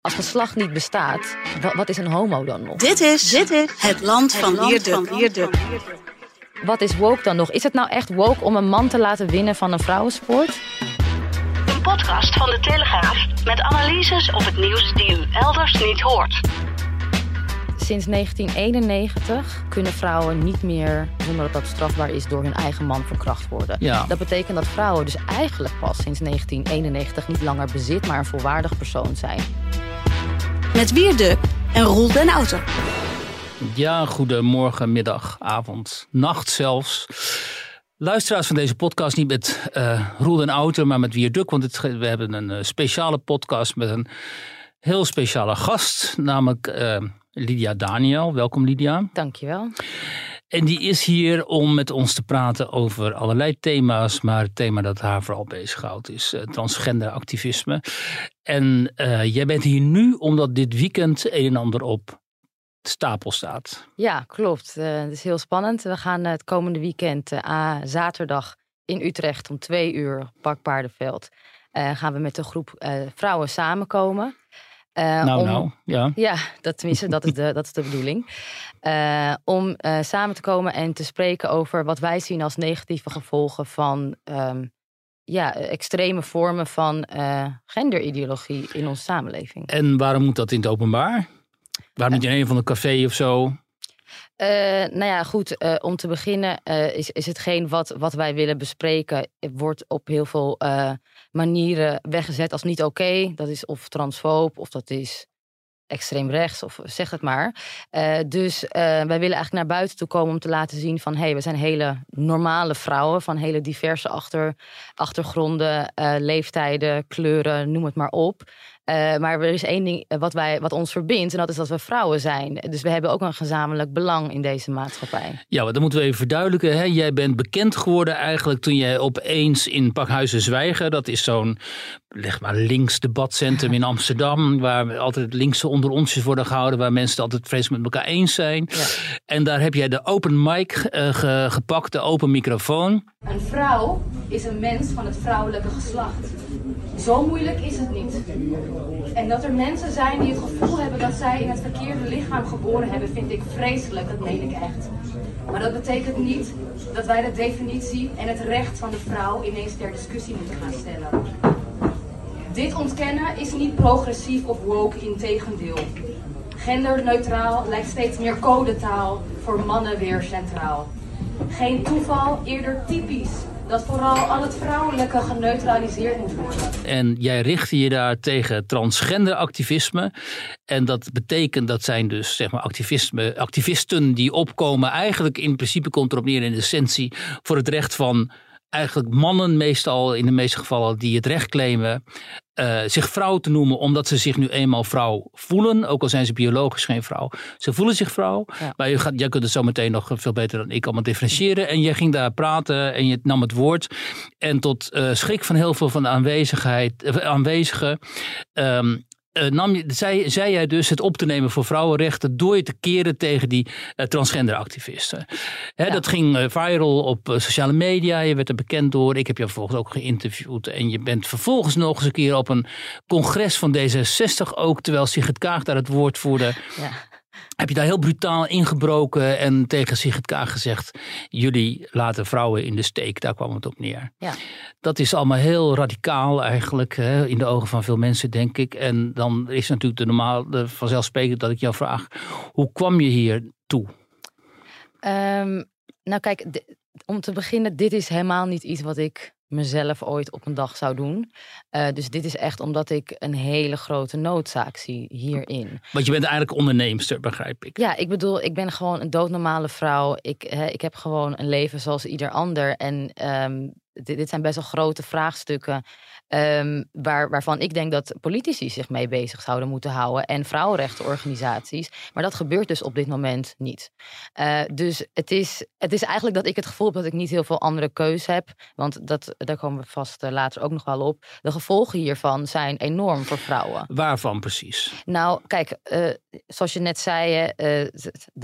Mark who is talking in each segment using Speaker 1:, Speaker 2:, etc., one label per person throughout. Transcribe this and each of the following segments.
Speaker 1: Als geslacht niet bestaat, wa- wat is een homo dan nog?
Speaker 2: Dit is, dit is het land van Wierde.
Speaker 1: Wat is woke dan nog? Is het nou echt woke om een man te laten winnen van een vrouwensport?
Speaker 3: Een podcast van de Telegraaf met analyses op het nieuws die u elders niet hoort.
Speaker 1: Sinds 1991 kunnen vrouwen niet meer, zonder dat dat strafbaar is, door hun eigen man verkracht worden.
Speaker 4: Ja.
Speaker 1: Dat betekent dat vrouwen dus eigenlijk pas sinds 1991 niet langer bezit, maar een volwaardig persoon zijn.
Speaker 2: Met Wierde en Roel den Outer.
Speaker 4: Ja, goedemorgen, middag, avond, nacht zelfs. Luisteraars van deze podcast niet met eh Roel en Outer, maar met Wierduk. Want het, we hebben een eh, speciale podcast met een heel speciale gast, namelijk eh, Lydia Daniel. Welkom Lydia.
Speaker 1: Dankjewel.
Speaker 4: En die is hier om met ons te praten over allerlei thema's. Maar het thema dat haar vooral bezighoudt is uh, transgender activisme. En uh, jij bent hier nu omdat dit weekend een en ander op stapel staat.
Speaker 1: Ja, klopt. Uh, het is heel spannend. We gaan het komende weekend, zaterdag in Utrecht om twee uur, Park Paardenveld, uh, gaan we met een groep vrouwen samenkomen.
Speaker 4: nou,
Speaker 1: om,
Speaker 4: nou, ja.
Speaker 1: Ja, dat, tenminste, dat is de, dat is de bedoeling. om samen te komen en te spreken over wat wij zien als negatieve gevolgen van um, ja, extreme vormen van genderideologie in onze samenleving.
Speaker 4: En waarom moet dat in het openbaar? Waarom niet in een van de café of zo?
Speaker 1: Uh, nou ja, goed. Uh, om te beginnen uh, is, is hetgeen wat, wat wij willen bespreken... wordt op heel veel manieren weggezet als niet oké. Okay. Dat is of transfoob of dat is extreem rechts of zeg het maar. dus wij willen eigenlijk naar buiten toe komen om te laten zien van... hé, hey, we zijn hele normale vrouwen van hele diverse achter, achtergronden, leeftijden, kleuren, noem het maar op... Uh, maar er is één ding wat, wij, wat ons verbindt en dat is dat we vrouwen zijn. Dus we hebben ook een gezamenlijk belang in deze maatschappij.
Speaker 4: Ja, maar dat moeten we even verduidelijken. Hè? Jij bent bekend geworden eigenlijk toen jij opeens in Pakhuizen Zwijgen... dat is zo'n, leg maar links debatcentrum in Amsterdam... waar altijd linkse onder onsjes worden gehouden... waar mensen het altijd vreselijk met elkaar eens zijn. Ja. En daar heb jij de open mic uh, ge, gepakt, de open microfoon.
Speaker 5: Een vrouw is een mens van het vrouwelijke geslacht. Zo moeilijk is het niet. En dat er mensen zijn die het gevoel hebben dat zij in het verkeerde lichaam geboren hebben, vind ik vreselijk, dat meen ik echt. Maar dat betekent niet dat wij de definitie en het recht van de vrouw ineens ter discussie moeten gaan stellen. Dit ontkennen is niet progressief of woke, in tegendeel. Genderneutraal lijkt steeds meer codetaal voor mannen weer centraal. Geen toeval, eerder typisch dat vooral al het vrouwelijke geneutraliseerd moet worden.
Speaker 4: En jij richtte je daar tegen transgender activisme. En dat betekent dat zijn dus zeg maar activisme, activisten die opkomen. Eigenlijk in principe komt erop neer in de essentie voor het recht van eigenlijk mannen meestal in de meeste gevallen die het recht claimen uh, zich vrouw te noemen omdat ze zich nu eenmaal vrouw voelen. Ook al zijn ze biologisch geen vrouw. Ze voelen zich vrouw. Ja. Maar je gaat, jij kunt het zo meteen nog veel beter dan ik allemaal differentiëren. En jij ging daar praten en je nam het woord. En tot uh, schrik van heel veel van de aanwezigheid, uh, aanwezigen um, uh, nam je, zei, zei jij dus het op te nemen voor vrouwenrechten door je te keren tegen die uh, transgenderactivisten. Hè, ja. Dat ging uh, viral op sociale media, je werd er bekend door. Ik heb je vervolgens ook geïnterviewd en je bent vervolgens nog eens een keer op een congres van D66 ook, terwijl Sigrid Kaag daar het woord voerde. Ja. Heb je daar heel brutaal ingebroken en tegen Sigrid Kaag gezegd: jullie laten vrouwen in de steek. Daar kwam het op neer.
Speaker 1: Ja.
Speaker 4: Dat is allemaal heel radicaal eigenlijk hè, in de ogen van veel mensen, denk ik. En dan is natuurlijk de normaal, de vanzelfsprekend dat ik jou vraag: hoe kwam je hier toe?
Speaker 1: Um, nou, kijk, om te beginnen, dit is helemaal niet iets wat ik mezelf ooit op een dag zou doen. Uh, dus dit is echt omdat ik een hele grote noodzaak zie hierin.
Speaker 4: Want je bent eigenlijk onderneemster, begrijp ik.
Speaker 1: Ja, ik bedoel, ik ben gewoon een doodnormale vrouw. Ik, hè, ik heb gewoon een leven zoals ieder ander. En um, dit, dit zijn best wel grote vraagstukken. Ehm, waar, waarvan ik denk dat politici zich mee bezig zouden moeten houden. En vrouwenrechtenorganisaties. Maar dat gebeurt dus op dit moment niet. Eh, dus het is, het is eigenlijk dat ik het gevoel heb dat ik niet heel veel andere keus heb. Want dat, daar komen we vast eh, later ook nog wel op. De gevolgen hiervan zijn enorm voor vrouwen.
Speaker 4: Waarvan precies?
Speaker 1: Nou, kijk, eh, zoals je net zei, eh,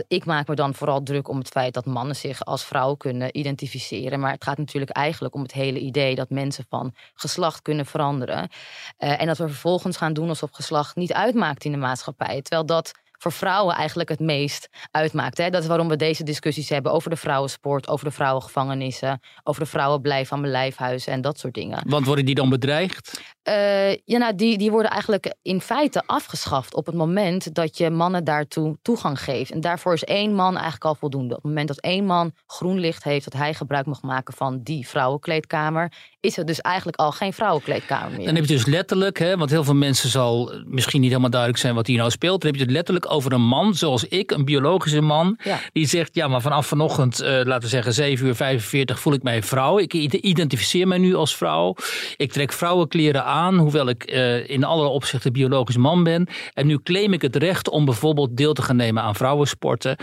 Speaker 1: ik maak me dan vooral druk om het feit dat mannen zich als vrouw kunnen identificeren. Maar het gaat natuurlijk eigenlijk om het hele idee dat mensen van geslacht kunnen veranderen. Eh, en dat we vervolgens gaan doen alsof geslacht niet uitmaakt in de maatschappij. Terwijl dat voor vrouwen eigenlijk het meest uitmaakt. Hè? Dat is waarom we deze discussies hebben over de vrouwensport, over de vrouwengevangenissen, over de vrouwen blijven aan mijn lijfhuizen en dat soort dingen.
Speaker 4: Want worden die dan bedreigd?
Speaker 1: Eh, ja, nou, die, die worden eigenlijk in feite afgeschaft op het moment dat je mannen daartoe toegang geeft. En daarvoor is één man eigenlijk al voldoende. Op het moment dat één man groen licht heeft, dat hij gebruik mag maken van die vrouwenkleedkamer, is er dus eigenlijk al geen vrouwenkleedkamer meer.
Speaker 4: Dan heb je dus letterlijk, hè, want heel veel mensen zal misschien niet helemaal duidelijk zijn wat hier nou speelt. Dan heb je het letterlijk over een man zoals ik, een biologische man,
Speaker 1: Ja.
Speaker 4: die zegt: Ja, maar vanaf vanochtend, eh, laten we zeggen 7 uur 45, voel ik mij vrouw. Ik identificeer mij nu als vrouw. Ik trek vrouwenkleren aan, hoewel ik eh, in alle opzichten biologisch man ben. En nu claim ik het recht om bijvoorbeeld deel te gaan nemen aan vrouwensporten.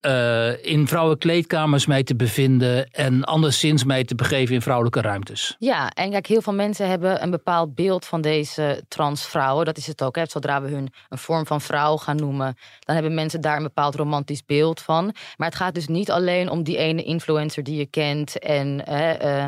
Speaker 4: eh, in vrouwenkleedkamers mij te bevinden en anderszins mij te begeven in vrouwelijke ruimtes.
Speaker 1: Ja, en kijk, heel veel mensen hebben een bepaald beeld van deze transvrouwen. Dat is het ook. Hè. Zodra we hun een vorm van vrouw gaan noemen, dan hebben mensen daar een bepaald romantisch beeld van. Maar het gaat dus niet alleen om die ene influencer die je kent en hè, eh,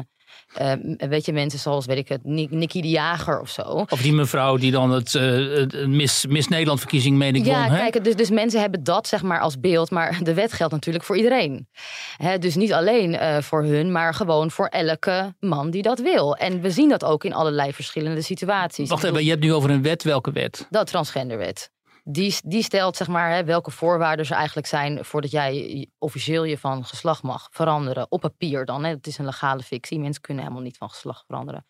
Speaker 1: eh, weet je, mensen zoals, weet ik het, Ni- Nicky de Jager of zo.
Speaker 4: Of die mevrouw die dan het, eh, het Miss, Miss Nederland verkiezing meen ik
Speaker 1: Ja,
Speaker 4: won. hè?
Speaker 1: kijk, dus, dus mensen hebben dat zeg maar als beeld, maar de wet geldt natuurlijk voor iedereen. Hè, dus niet alleen eh, voor hun, maar gewoon voor elke man die dat wil. En we zien dat ook in allerlei verschillende situaties.
Speaker 4: Wacht even, je hebt nu over een wet. Welke wet?
Speaker 1: Dat transgenderwet. Die, die stelt zeg maar hè, welke voorwaarden er eigenlijk zijn voordat jij officieel je van geslacht mag veranderen. Op papier dan. Hè. Het is een legale fictie. Mensen kunnen helemaal niet van geslacht veranderen.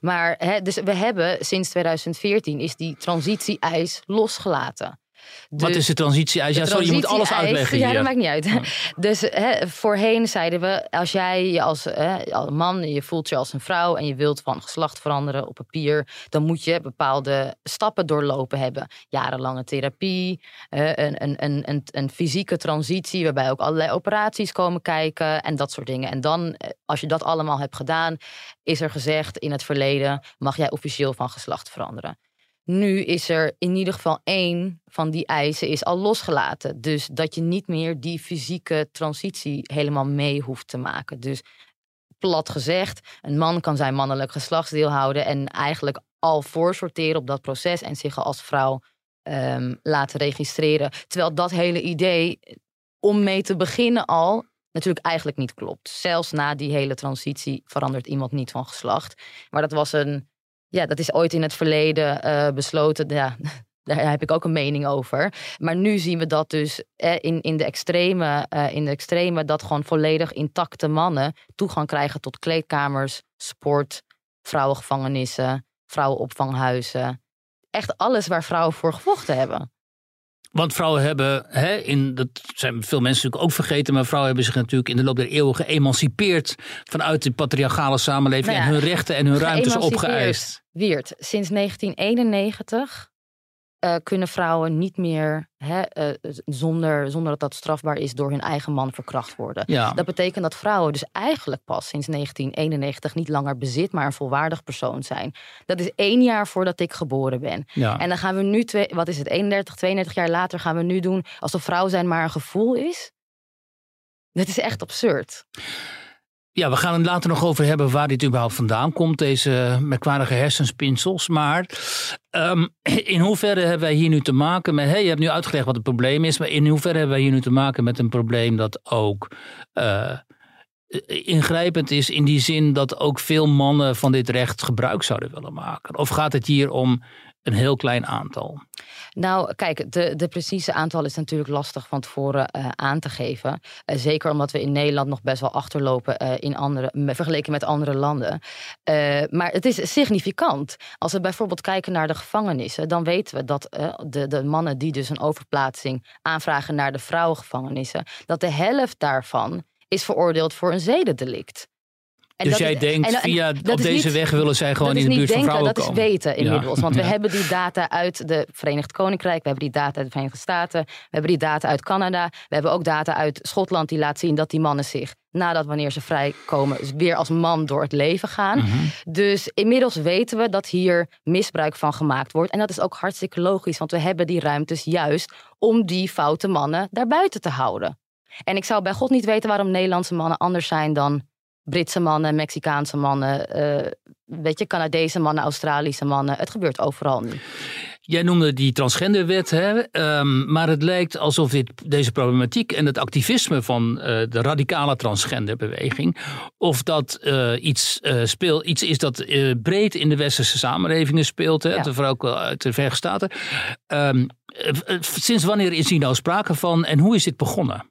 Speaker 1: Maar hè, dus we hebben sinds 2014 is die transitie-eis losgelaten.
Speaker 4: Wat
Speaker 1: Dus-
Speaker 4: is de transitie-eis? Ja,
Speaker 1: de
Speaker 4: sorry, je moet alles uitleggen
Speaker 1: Ja,
Speaker 4: hier.
Speaker 1: dat maakt niet uit. Dus hè, voorheen zeiden we, als jij je als, hè, als man, je voelt je als een vrouw en je wilt van geslacht veranderen op papier, dan moet je bepaalde stappen doorlopen hebben. Jarenlange therapie, een, een, een, een, een fysieke transitie, waarbij ook allerlei operaties komen kijken en dat soort dingen. En dan, eh, als je dat allemaal hebt gedaan, is er gezegd in het verleden, mag jij officieel van geslacht veranderen. Nu is er in ieder geval één van die eisen is al losgelaten. Dus dat je niet meer die fysieke transitie helemaal mee hoeft te maken. Dus plat gezegd, een man kan zijn mannelijk geslachtsdeel houden en eigenlijk al voorsorteren op dat proces en zich als vrouw ehm, laten registreren. Terwijl dat hele idee om mee te beginnen al natuurlijk eigenlijk niet klopt. Zelfs na die hele transitie verandert iemand niet van geslacht. Maar dat was een ja, dat is ooit in het verleden eh, besloten. Ja, daar heb ik ook een mening over. Maar nu zien we dat dus eh, in, in, de extreme, eh, in de extreme... dat gewoon volledig intacte mannen toegang krijgen tot kleedkamers, sport, vrouwengevangenissen, vrouwenopvanghuizen. Echt alles waar vrouwen voor gevochten hebben.
Speaker 4: Want vrouwen hebben, hè, in, dat zijn veel mensen natuurlijk ook vergeten, maar vrouwen hebben zich natuurlijk in de loop der eeuwen geëmancipeerd vanuit de patriarchale samenleving
Speaker 1: Nou ja,
Speaker 4: en hun rechten en hun ruimtes opgeëist.
Speaker 1: Wiert, sinds 1991 eh, kunnen vrouwen niet meer hè, eh, zonder, zonder dat dat strafbaar is door hun eigen man verkracht worden.
Speaker 4: Ja.
Speaker 1: Dat betekent dat vrouwen dus eigenlijk pas sinds 1991 niet langer bezit, maar een volwaardig persoon zijn. Dat is één jaar voordat ik geboren ben.
Speaker 4: Ja.
Speaker 1: En dan gaan we nu, twee, wat is het, 31, 32 jaar later gaan we nu doen alsof vrouw zijn maar een gevoel is. Dat is echt absurd.
Speaker 4: Ja, we gaan het later nog over hebben waar dit überhaupt vandaan komt, deze merkwaardige hersenspinsels. Maar ehm, in hoeverre hebben wij hier nu te maken met. Hey, je hebt nu uitgelegd wat het probleem is, maar in hoeverre hebben wij hier nu te maken met een probleem dat ook. eh, ingrijpend is in die zin dat ook veel mannen van dit recht gebruik zouden willen maken? Of gaat het hier om een heel klein aantal?
Speaker 1: Nou, kijk, de, de precieze aantal is natuurlijk lastig van tevoren eh, aan te geven. Eh, zeker omdat we in Nederland nog best wel achterlopen eh, in andere, vergeleken met andere landen. Maar het is significant. Als we bijvoorbeeld kijken naar de gevangenissen, dan weten we dat de, de mannen die dus een overplaatsing aanvragen naar de vrouwengevangenissen, dat de helft daarvan is veroordeeld voor een zedendelict. En
Speaker 4: dus
Speaker 1: dat
Speaker 4: jij
Speaker 1: is-
Speaker 4: denkt,
Speaker 1: en- en
Speaker 4: via
Speaker 1: dat
Speaker 4: op
Speaker 1: is
Speaker 4: deze
Speaker 1: niet-
Speaker 4: weg willen zij gewoon
Speaker 1: dat
Speaker 4: in
Speaker 1: is
Speaker 4: de buurt van vrouwen
Speaker 1: dat is
Speaker 4: komen.
Speaker 1: weten inmiddels. Want we
Speaker 4: Ja.
Speaker 1: hebben die data uit de Verenigd Koninkrijk, we hebben die data uit de Verenigde Staten, we hebben die data uit Canada, we hebben ook data uit Schotland die laat zien dat die mannen zich nadat wanneer ze vrijkomen weer als man door het leven gaan.
Speaker 4: Mhm.
Speaker 1: Dus inmiddels weten we dat hier misbruik van gemaakt wordt. En dat is ook hartstikke logisch, want we hebben die ruimtes juist om die foute mannen daarbuiten te houden. En ik zou bij God niet weten waarom Nederlandse mannen anders zijn dan Britse mannen, Mexicaanse mannen, eh, weet je, Canadese mannen, Australische mannen. Het gebeurt overal nu.
Speaker 4: Jij noemde die transgenderwet, hè? ehm, maar het lijkt alsof dit, deze problematiek en het activisme van eh, de radicale transgenderbeweging, of dat eh, iets, eh, speelt, iets is dat breed in de westerse samenlevingen speelt, hè?
Speaker 1: Ja.
Speaker 4: vooral ook wel uit de Verenigde Staten. Ehm, eh, eh, sinds wanneer is hier nou sprake van en hoe is dit begonnen?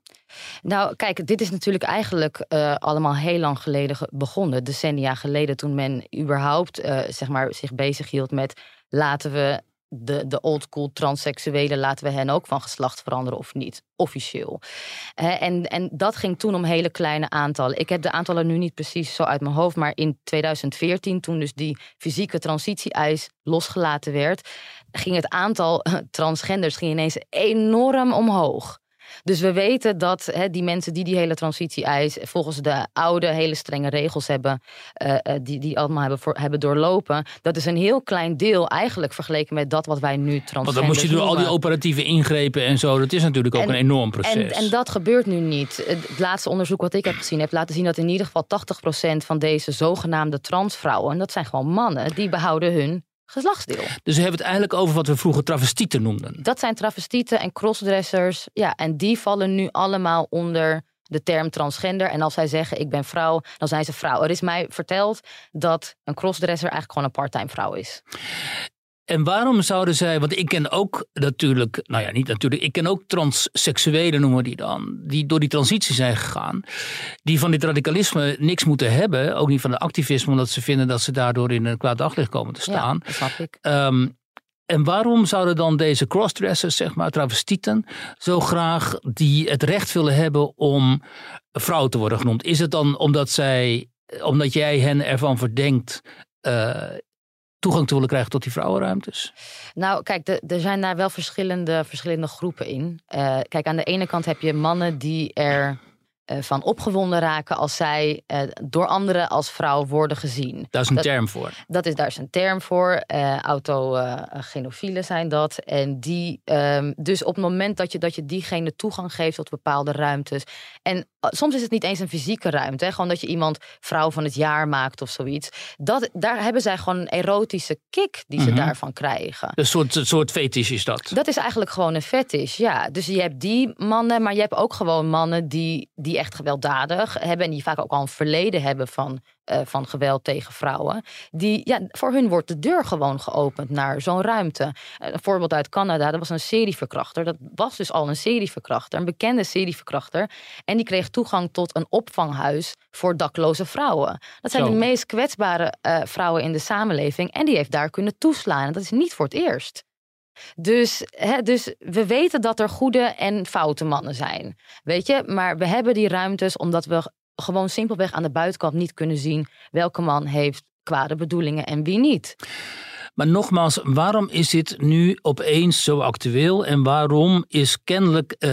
Speaker 1: Nou, kijk, dit is natuurlijk eigenlijk eh, allemaal heel lang geleden ge- begonnen. Decennia geleden, toen men überhaupt eh, zeg maar, zich bezighield met laten we de, de old school transseksuelen, laten we hen ook van geslacht veranderen of niet, officieel. En, en dat ging toen om hele kleine aantallen. Ik heb de aantallen nu niet precies zo uit mijn hoofd, maar in 2014, toen dus die fysieke transitie-eis losgelaten werd, ging het aantal transgenders ging ineens enorm omhoog. Dus we weten dat hè, die mensen die die hele transitie-eis volgens de oude hele strenge regels hebben, eh, eh, die, die allemaal hebben, voor, hebben doorlopen, dat is een heel klein deel eigenlijk vergeleken met dat wat wij nu transgenders
Speaker 4: Want dan moest je door al die operatieve ingrepen en zo. Dat is natuurlijk ook
Speaker 1: En-
Speaker 4: een enorm proces.
Speaker 1: En, en dat gebeurt nu niet. Het laatste onderzoek wat ik heb gezien heeft laten zien dat in ieder geval 80% van deze zogenaamde transvrouwen, en dat zijn gewoon mannen, die behouden hun geslachtsdeel.
Speaker 4: Dus we hebben het eigenlijk over wat we vroeger travestieten noemden.
Speaker 1: Dat zijn travestieten en crossdressers. Ja, en die vallen nu allemaal onder de term transgender. En als zij zeggen ik ben vrouw, dan zijn ze vrouw. Er is mij verteld dat een crossdresser eigenlijk gewoon een parttime vrouw is.
Speaker 4: En waarom zouden zij, want ik ken ook natuurlijk, nou ja, niet natuurlijk, ik ken ook transseksuelen noemen we die dan, die door die transitie zijn gegaan, die van dit radicalisme niks moeten hebben, ook niet van het activisme, omdat ze vinden dat ze daardoor in een kwaad daglicht komen te staan.
Speaker 1: Ja, dat snap ik.
Speaker 4: Ehm, en waarom zouden dan deze crossdressers, zeg maar, travestieten, zo graag die het recht willen hebben om vrouw te worden genoemd? Is het dan omdat zij, omdat jij hen ervan verdenkt eh, toegang te willen krijgen tot die vrouwenruimtes?
Speaker 1: Nou, kijk, er zijn daar wel verschillende, verschillende groepen in. Eh, kijk, aan de ene kant heb je mannen die er van opgewonden raken als zij eh, door anderen als vrouw worden gezien.
Speaker 4: Daar is een
Speaker 1: Dat-
Speaker 4: term voor.
Speaker 1: Dat is daar is een term voor. eh autogenofielen zijn dat. En die, ehm, dus op het moment dat je, dat je diegene toegang geeft tot bepaalde ruimtes. En eh, soms is het niet eens een fysieke ruimte. Hè, gewoon dat je iemand vrouw van het jaar maakt of zoiets. Dat, daar hebben zij gewoon een erotische kick die ze
Speaker 4: Mhm.
Speaker 1: daarvan krijgen.
Speaker 4: Een soort, een soort fetish is dat.
Speaker 1: Dat is eigenlijk gewoon een fetish, ja. Dus je hebt die mannen, maar je hebt ook gewoon mannen die, die echt gewelddadig hebben. En die vaak ook al een verleden hebben van, eh, van geweld tegen vrouwen. Die, ja, voor hun wordt de deur gewoon geopend naar zo'n ruimte. Eh, Een voorbeeld uit Canada, dat was een serieverkrachter. Dat was dus al een serieverkrachter, een bekende serieverkrachter. En die kreeg toegang tot een opvanghuis voor dakloze vrouwen. Dat zijn
Speaker 4: Zo.
Speaker 1: de meest kwetsbare eh, vrouwen in de samenleving. En die heeft daar kunnen toeslaan. En dat is niet voor het eerst. Dus, hè, dus we weten dat er goede en foute mannen zijn. Weet je, maar we hebben die ruimtes omdat we gewoon simpelweg aan de buitenkant niet kunnen zien welke man heeft kwade bedoelingen en wie niet.
Speaker 4: Maar nogmaals, waarom is dit nu opeens zo actueel? En waarom is kennelijk eh,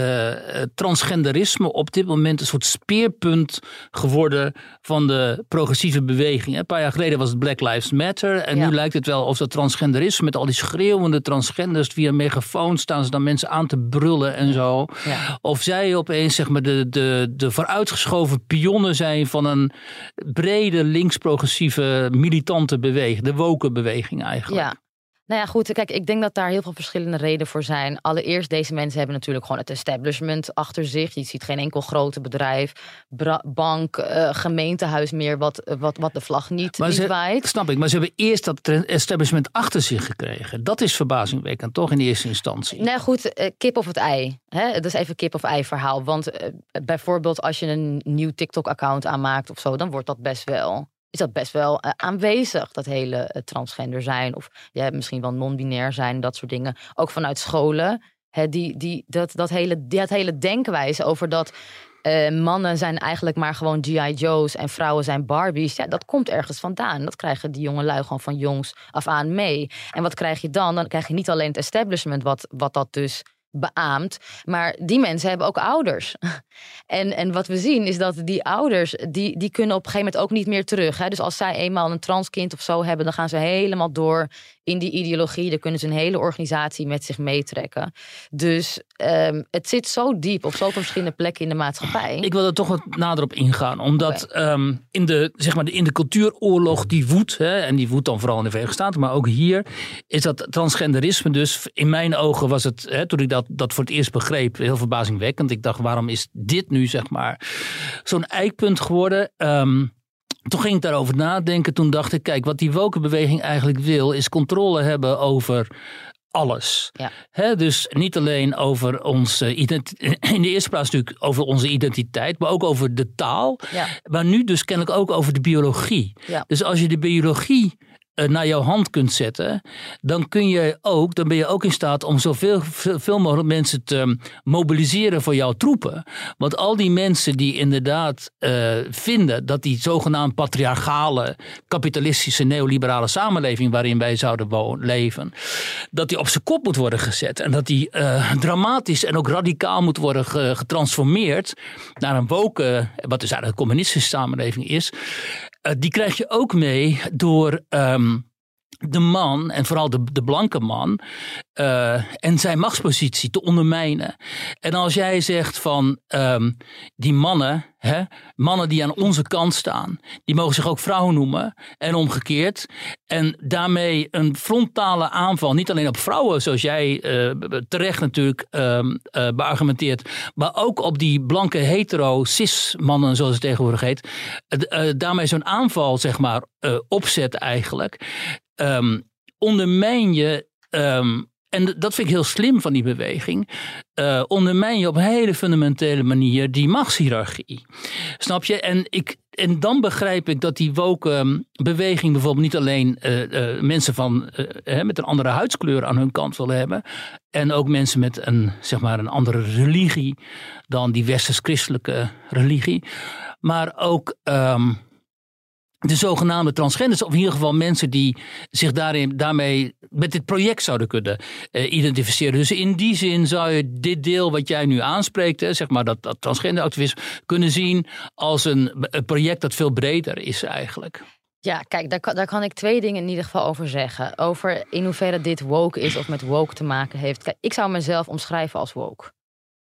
Speaker 4: transgenderisme op dit moment een soort speerpunt geworden van de progressieve beweging? Een paar jaar geleden was het Black Lives Matter. En
Speaker 1: Ja.
Speaker 4: nu lijkt het wel of dat transgenderisme met al die schreeuwende transgenders via megafoon staan ze dan mensen aan te brullen en zo.
Speaker 1: Ja.
Speaker 4: Of zij opeens zeg maar, de, de, de vooruitgeschoven pionnen zijn van een brede links-progressieve militante beweging, de woke beweging eigenlijk.
Speaker 1: Ja. Nou ja, goed. Kijk, ik denk dat daar heel veel verschillende redenen voor zijn. Allereerst, deze mensen hebben natuurlijk gewoon het establishment achter zich. Je ziet geen enkel grote bedrijf, bank, eh, gemeentehuis meer wat, wat, wat de vlag niet,
Speaker 4: Maar
Speaker 1: niet
Speaker 4: ze,
Speaker 1: waait.
Speaker 4: snap ik, maar ze hebben eerst dat establishment achter zich gekregen. Dat is verbazingwekkend, toch, in eerste instantie?
Speaker 1: Nee, goed, eh, kip of het ei. Hè? Dat is even kip of ei verhaal. Want eh, bijvoorbeeld als je een nieuw TikTok-account aanmaakt of zo, dan wordt dat best wel. Is dat best wel eh, aanwezig, dat hele eh, transgender zijn. Of ja, misschien wel non-binair zijn, dat soort dingen. Ook vanuit scholen. Hè, die, die, dat, dat, hele, dat hele denkwijze over dat eh, mannen zijn eigenlijk maar gewoon G.I. Joe's en vrouwen zijn Barbies. Ja, dat komt ergens vandaan. Dat krijgen die jonge lui gewoon van jongs af aan mee. En wat krijg je dan? Dan krijg je niet alleen het establishment, wat, wat dat dus beaamt. Maar die mensen hebben ook ouders. En, en wat we zien is dat die ouders, die, die kunnen op een gegeven moment ook niet meer terug. Hè? Dus als zij eenmaal een transkind of zo hebben, dan gaan ze helemaal door in die ideologie. Dan kunnen ze een hele organisatie met zich meetrekken. Dus ehm, het zit zo diep op zoveel verschillende plekken in de maatschappij.
Speaker 4: Ik wil er toch wat nader op ingaan. Omdat ehm, in, de, zeg maar, in de cultuuroorlog die woedt, hè, en die woedt dan vooral in de Verenigde Staten, maar ook hier, is dat transgenderisme dus, in mijn ogen was het, hè, toen ik dat, dat voor het eerst begreep, heel verbazingwekkend. Ik dacht, waarom is dit nu, zeg maar, zo'n eikpunt geworden? Ehm, toen ging ik daarover nadenken. Toen dacht ik, kijk, wat die wokenbeweging eigenlijk wil, is controle hebben over alles.
Speaker 1: Ja.
Speaker 4: Dus niet alleen over onze identiteit, in de eerste plaats natuurlijk over onze identiteit, maar ook over de taal.
Speaker 1: Ja.
Speaker 4: Maar nu dus kennelijk ook over de biologie.
Speaker 1: Ja.
Speaker 4: Dus als je de biologie naar jouw hand kunt zetten, dan kun je ook, dan ben je ook in staat om zoveel veel, mogelijk mensen te mobiliseren voor jouw troepen. Want al die mensen die inderdaad eh, vinden dat die zogenaamd patriarchale, kapitalistische, neoliberale samenleving waarin wij zouden leven, dat die op zijn kop moet worden gezet en dat die eh, dramatisch en ook radicaal moet worden ge- getransformeerd naar een woke, wat dus eigenlijk een communistische samenleving is. Eh, die krijg je ook mee door ehm, de man, en vooral de, de blanke man, eh, en zijn machtspositie te ondermijnen. En als jij zegt van ehm, die mannen, hè, mannen die aan onze kant staan, die mogen zich ook vrouw noemen en omgekeerd. En daarmee een frontale aanval, niet alleen op vrouwen, zoals jij eh, terecht natuurlijk ehm, eh, beargumenteert, maar ook op die blanke hetero cis mannen, zoals het tegenwoordig heet. daarmee zo'n aanval, zeg maar, opzet eigenlijk. Ehm, ondermijn je ehm, en dat vind ik heel slim van die beweging. eh, ondermijn je op een hele fundamentele manier die machtshierarchie. Snap je? En, ik, en dan begrijp ik dat die woke ehm, beweging bijvoorbeeld niet alleen eh, eh, mensen van, met een andere huidskleur aan hun kant willen hebben. En ook mensen met een, zeg maar, een andere religie dan die westers-christelijke religie. Maar ook. De zogenaamde transgenders, of in ieder geval mensen die zich daarin, daarmee met dit project zouden kunnen eh, identificeren. Dus in die zin zou je dit deel wat jij nu aanspreekt, zeg maar dat, dat transgenderactivisme, kunnen zien als een, project dat veel breder is eigenlijk.
Speaker 1: Ja, kijk, daar kan, daar kan ik twee dingen in ieder geval over zeggen. Over in hoeverre dit woke is of met woke te maken heeft. Ik zou mezelf omschrijven als woke.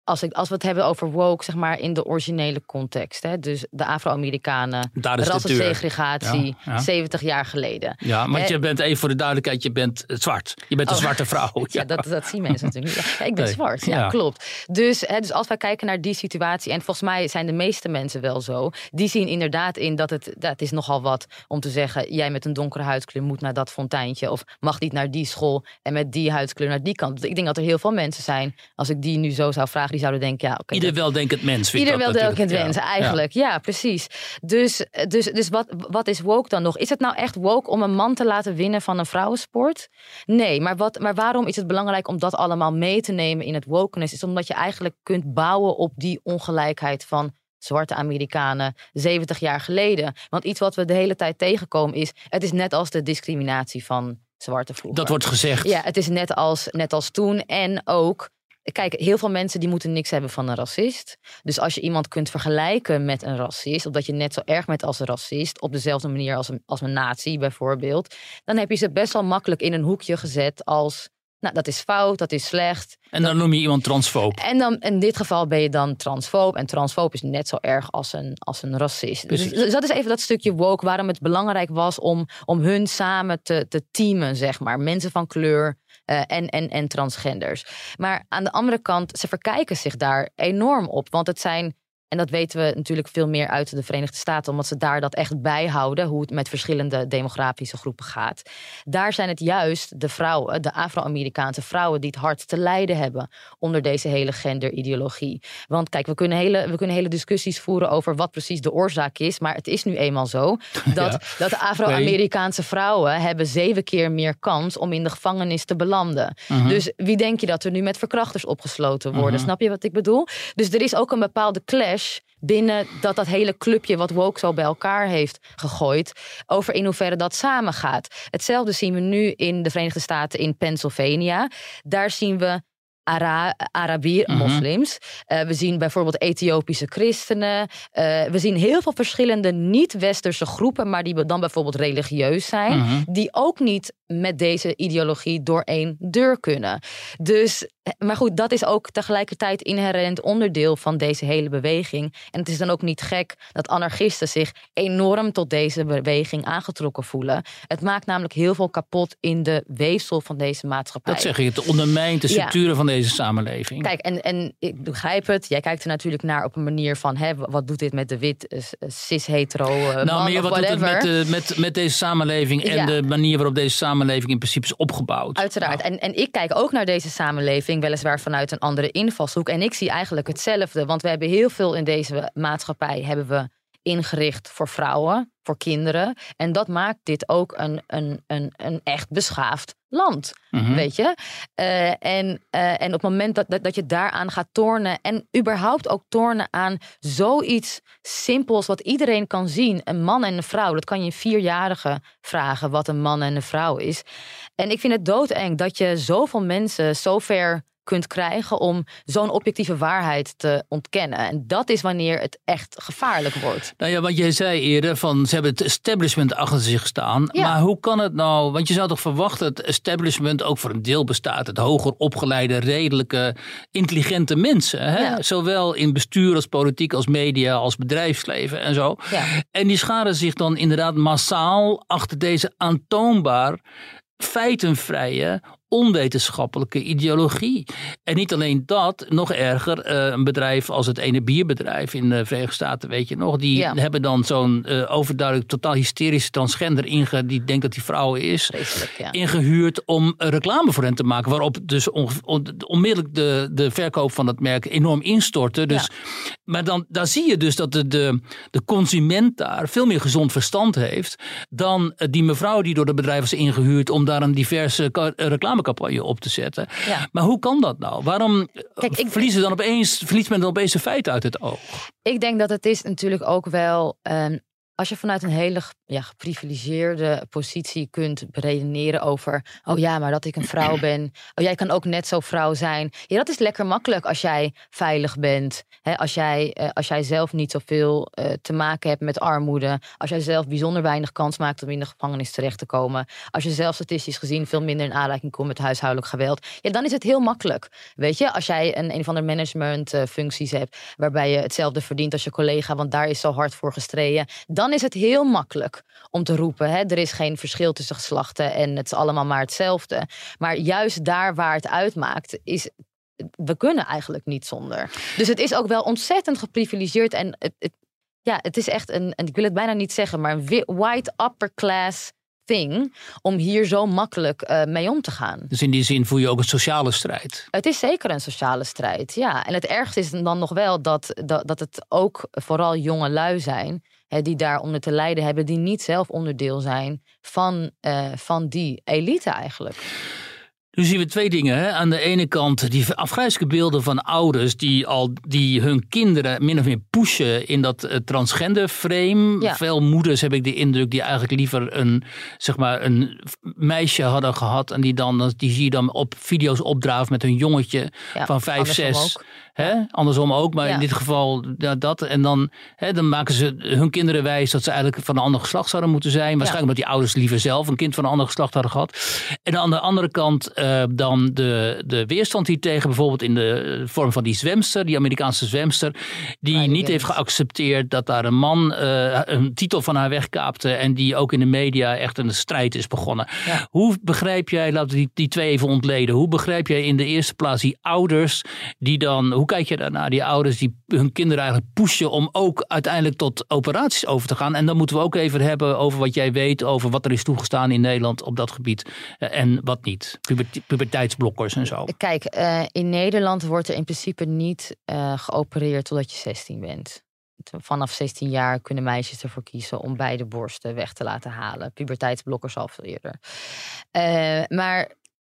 Speaker 1: Als, ik, als we het hebben over woke, zeg maar in de originele context. Hè? Dus de Afro-Amerikanen, rassensegregatie.
Speaker 4: Ja, ja.
Speaker 1: 70 jaar geleden.
Speaker 4: Ja, want je bent even voor de duidelijkheid, je bent eh, zwart. Je bent een
Speaker 1: Oh.
Speaker 4: zwarte vrouw.
Speaker 1: Ja, dat, dat zien mensen natuurlijk niet. Ik ben
Speaker 4: Nee.
Speaker 1: zwart, ja, klopt. Dus, hè, dus als wij kijken naar die situatie, en volgens mij zijn de meeste mensen wel zo, die zien inderdaad in dat het, dat is nogal wat om te zeggen, jij met een donkere huidskleur moet naar dat fonteintje, of mag niet naar die school en met die huidskleur naar die kant. Ik denk dat er heel veel mensen zijn, als ik die nu zo zou vragen, die zouden denken, ja, oké.
Speaker 4: Ieder weldenkend mens. vindt
Speaker 1: Ieder wel wens,
Speaker 4: Ja.
Speaker 1: eigenlijk. Ja, precies. Dus, dus, dus wat, wat is woke dan nog? Is het nou echt woke om een man te laten winnen van een vrouwensport? Nee, maar, wat, maar waarom is het belangrijk om dat allemaal mee te nemen in het wokeness? Is omdat je eigenlijk kunt bouwen op die ongelijkheid van zwarte Amerikanen 70 jaar geleden. Want iets wat we de hele tijd tegenkomen is... het is net als de discriminatie van zwarte vroeger.
Speaker 4: Dat wordt gezegd.
Speaker 1: Ja, het is net als, net als toen. En ook, kijk, heel veel mensen die moeten niks hebben van een racist. Dus als je iemand kunt vergelijken met een racist, of dat je net zo erg bent als een racist, op dezelfde manier als een, als een nazi bijvoorbeeld, dan heb je ze best wel makkelijk in een hoekje gezet als, nou, dat is fout, dat is slecht.
Speaker 4: En dan noem je iemand transfoob.
Speaker 1: En dan in dit geval ben je dan transfoob. En transfoob is net zo erg als een, als een racist. Dus, dus dat is even dat stukje woke waarom het belangrijk was om, om hun samen te, te teamen, zeg maar. Mensen van kleur eh, en, en, en transgenders. Maar aan de andere kant, ze verkijken zich daar enorm op. Want het zijn. En dat weten we natuurlijk veel meer uit de Verenigde Staten, omdat ze daar dat echt bijhouden, hoe het met verschillende demografische groepen gaat. Daar zijn het juist de vrouwen, de Afro-Amerikaanse vrouwen, die het hard te lijden hebben onder deze hele genderideologie. Want kijk, we kunnen, hele, we kunnen hele discussies voeren over wat precies de oorzaak is, maar het is nu eenmaal zo dat,
Speaker 4: Ja.
Speaker 1: dat de Afro-Amerikaanse vrouwen hebben zeven keer meer kans om in de gevangenis te belanden.
Speaker 4: Mhm.
Speaker 1: Dus wie denk je dat er nu met verkrachters opgesloten worden? Snap je wat ik bedoel? Dus er is ook een bepaalde clash binnen dat, dat hele clubje wat woke zo bij elkaar heeft gegooid. Over in hoeverre dat samengaat. Hetzelfde zien we nu in de Verenigde Staten in Pennsylvania. Daar zien we Ara Arabier,
Speaker 4: Mhm.
Speaker 1: Eh, we zien bijvoorbeeld Ethiopische christenen. Eh, we zien heel veel verschillende niet-westerse groepen, maar die dan bijvoorbeeld religieus zijn,
Speaker 4: Mhm.
Speaker 1: die ook niet met deze ideologie door één deur kunnen. Dus, eh, maar goed, dat is ook tegelijkertijd inherent onderdeel van deze hele beweging. En het is dan ook niet gek dat anarchisten zich enorm tot deze beweging aangetrokken voelen. Het maakt namelijk heel veel kapot in de weefsel van deze maatschappij.
Speaker 4: Dat zeg je, het ondermijnt de
Speaker 1: Ja.
Speaker 4: structuren van deze samenleving.
Speaker 1: Kijk, en, en ik begrijp het. Jij kijkt er natuurlijk naar op een manier van... Hè, wat doet dit met de wit, eh, cis-hetero eh, man
Speaker 4: nou, meer
Speaker 1: of
Speaker 4: wat doet het
Speaker 1: whatever.
Speaker 4: met, de, met, met deze samenleving en
Speaker 1: Ja.
Speaker 4: de manier waarop deze samenleving in principe is opgebouwd.
Speaker 1: Uiteraard. En, en ik kijk ook naar deze samenleving, weliswaar vanuit een andere invalshoek. En ik zie eigenlijk hetzelfde. Want we hebben heel veel in deze maatschappij hebben we ingericht voor vrouwen, voor kinderen. En dat maakt dit ook een, een, een, een echt beschaafd land.
Speaker 4: Mhm.
Speaker 1: Weet je? Eh, en, eh, en op het moment dat, dat, dat je daaraan gaat tornen. En überhaupt ook tornen aan zoiets simpels. wat iedereen kan zien: een man en een vrouw. Dat kan je een vierjarige vragen wat een man en een vrouw is. En ik vind het doodeng dat je zoveel mensen zover kunt krijgen om zo'n objectieve waarheid te ontkennen. En dat is wanneer het echt gevaarlijk wordt.
Speaker 4: Nou ja, wat jij zei eerder, van ze hebben het establishment achter zich staan.
Speaker 1: Ja.
Speaker 4: Maar hoe kan het nou? Want je zou toch verwachten dat het establishment ook voor een deel bestaat uit hoger opgeleide, redelijke, intelligente mensen. Hè?
Speaker 1: Ja.
Speaker 4: Zowel in bestuur als politiek, als media, als bedrijfsleven en zo.
Speaker 1: Ja.
Speaker 4: En die scharen zich dan inderdaad massaal achter deze aantoonbaar feitenvrije, onwetenschappelijke ideologie. En niet alleen dat, nog erger, eh, een bedrijf als het ene bierbedrijf in de Verenigde Staten, weet je nog, die
Speaker 1: Ja.
Speaker 4: hebben dan zo'n eh, overduidelijk totaal hysterische transgender inge, die denkt dat die vrouw is.
Speaker 1: Ja.
Speaker 4: Ingehuurd om reclame voor hen te maken. Waarop dus on- on- onmiddellijk de, de verkoop van dat merk enorm instortte. Dus, Maar dan daar zie je dus dat de, de, de consument daar veel meer gezond verstand heeft. dan eh, die mevrouw die door het bedrijf was ingehuurd. om daar een diverse eh, reclamecampagne op te zetten.
Speaker 1: Ja.
Speaker 4: Maar hoe kan dat nou? Waarom
Speaker 1: Kijk, ik-
Speaker 4: verliezen dan opeens, verliest men dan opeens de feiten uit het oog?
Speaker 1: Ik denk dat het is natuurlijk ook wel. ehm, als je vanuit een hele ja, geprivilegeerde positie kunt beredeneren over. Oh ja, maar dat ik een vrouw ben. Oh, jij kan ook net zo vrouw zijn. Ja, dat is lekker makkelijk als jij veilig bent. Hè, als, jij, eh, als jij zelf niet zoveel eh, te maken hebt met armoede. Als jij zelf bijzonder weinig kans maakt om in de gevangenis terecht te komen. Als je zelf statistisch gezien veel minder in aanraking komt met huishoudelijk geweld. Ja, dan is het heel makkelijk. Weet je, als jij een, een of andere managementfuncties hebt. waarbij je hetzelfde verdient als je collega. want daar is zo hard voor gestreden. dan is het heel makkelijk om te roepen. Hè, er is geen verschil tussen geslachten en het is allemaal maar hetzelfde. Maar juist daar waar het uitmaakt, is. We kunnen eigenlijk niet zonder. Dus het is ook wel ontzettend geprivilegeerd. En het, het- ja, het is echt een, en ik wil het bijna niet zeggen, maar een white upper class thing. om hier zo makkelijk eh, mee om te gaan.
Speaker 4: Dus in die zin voel je ook een sociale strijd.
Speaker 1: Het is zeker een sociale strijd, ja. En het ergste is dan nog wel dat, dat, dat het ook vooral jonge lui zijn... Hè, die daaronder te lijden hebben... die niet zelf onderdeel zijn van, eh, van die elite eigenlijk.
Speaker 4: Nu zien we twee dingen. Hè? Aan de ene kant die afgrijzelijke beelden van ouders die, al, die hun kinderen min of meer pushen in dat eh, transgender frame.
Speaker 1: Ja.
Speaker 4: Veel moeders heb ik de indruk die eigenlijk liever een, zeg maar, een meisje hadden gehad. En die, dan, die zie je dan op video's opdraven met hun jongetje
Speaker 1: Ja,
Speaker 4: van vijf, zes. Hè? Andersom ook, maar
Speaker 1: Ja.
Speaker 4: in dit geval ja, dat. En dan, hè, dan maken ze hun kinderen wijs dat ze eigenlijk van een ander geslacht zouden moeten zijn. Waarschijnlijk omdat die ouders liever zelf een kind van een ander geslacht hadden gehad. En aan de andere kant eh, dan de, de weerstand hiertegen, bijvoorbeeld in de vorm van die zwemster, die Amerikaanse zwemster, die
Speaker 1: Riley
Speaker 4: niet heeft geaccepteerd dat daar een man eh, een titel van haar wegkaapte en die ook in de media echt een strijd is begonnen. Hoe begrijp jij, laten we die, die twee even ontleden, hoe begrijp jij in de eerste plaats die ouders die dan, hoe kijk je daarnaar, die ouders die hun kinderen eigenlijk pushen om ook uiteindelijk tot operaties over te gaan. En dan moeten we ook even hebben over wat jij weet over wat er is toegestaan in Nederland op dat gebied eh, en wat niet. Pubert- puberteitsblokkers en zo.
Speaker 1: Kijk, eh, in Nederland wordt er in principe niet eh, geopereerd totdat je 16 bent. Vanaf 16 jaar kunnen meisjes ervoor kiezen om beide borsten weg te laten halen. Puberteitsblokkers al veel eerder. Maar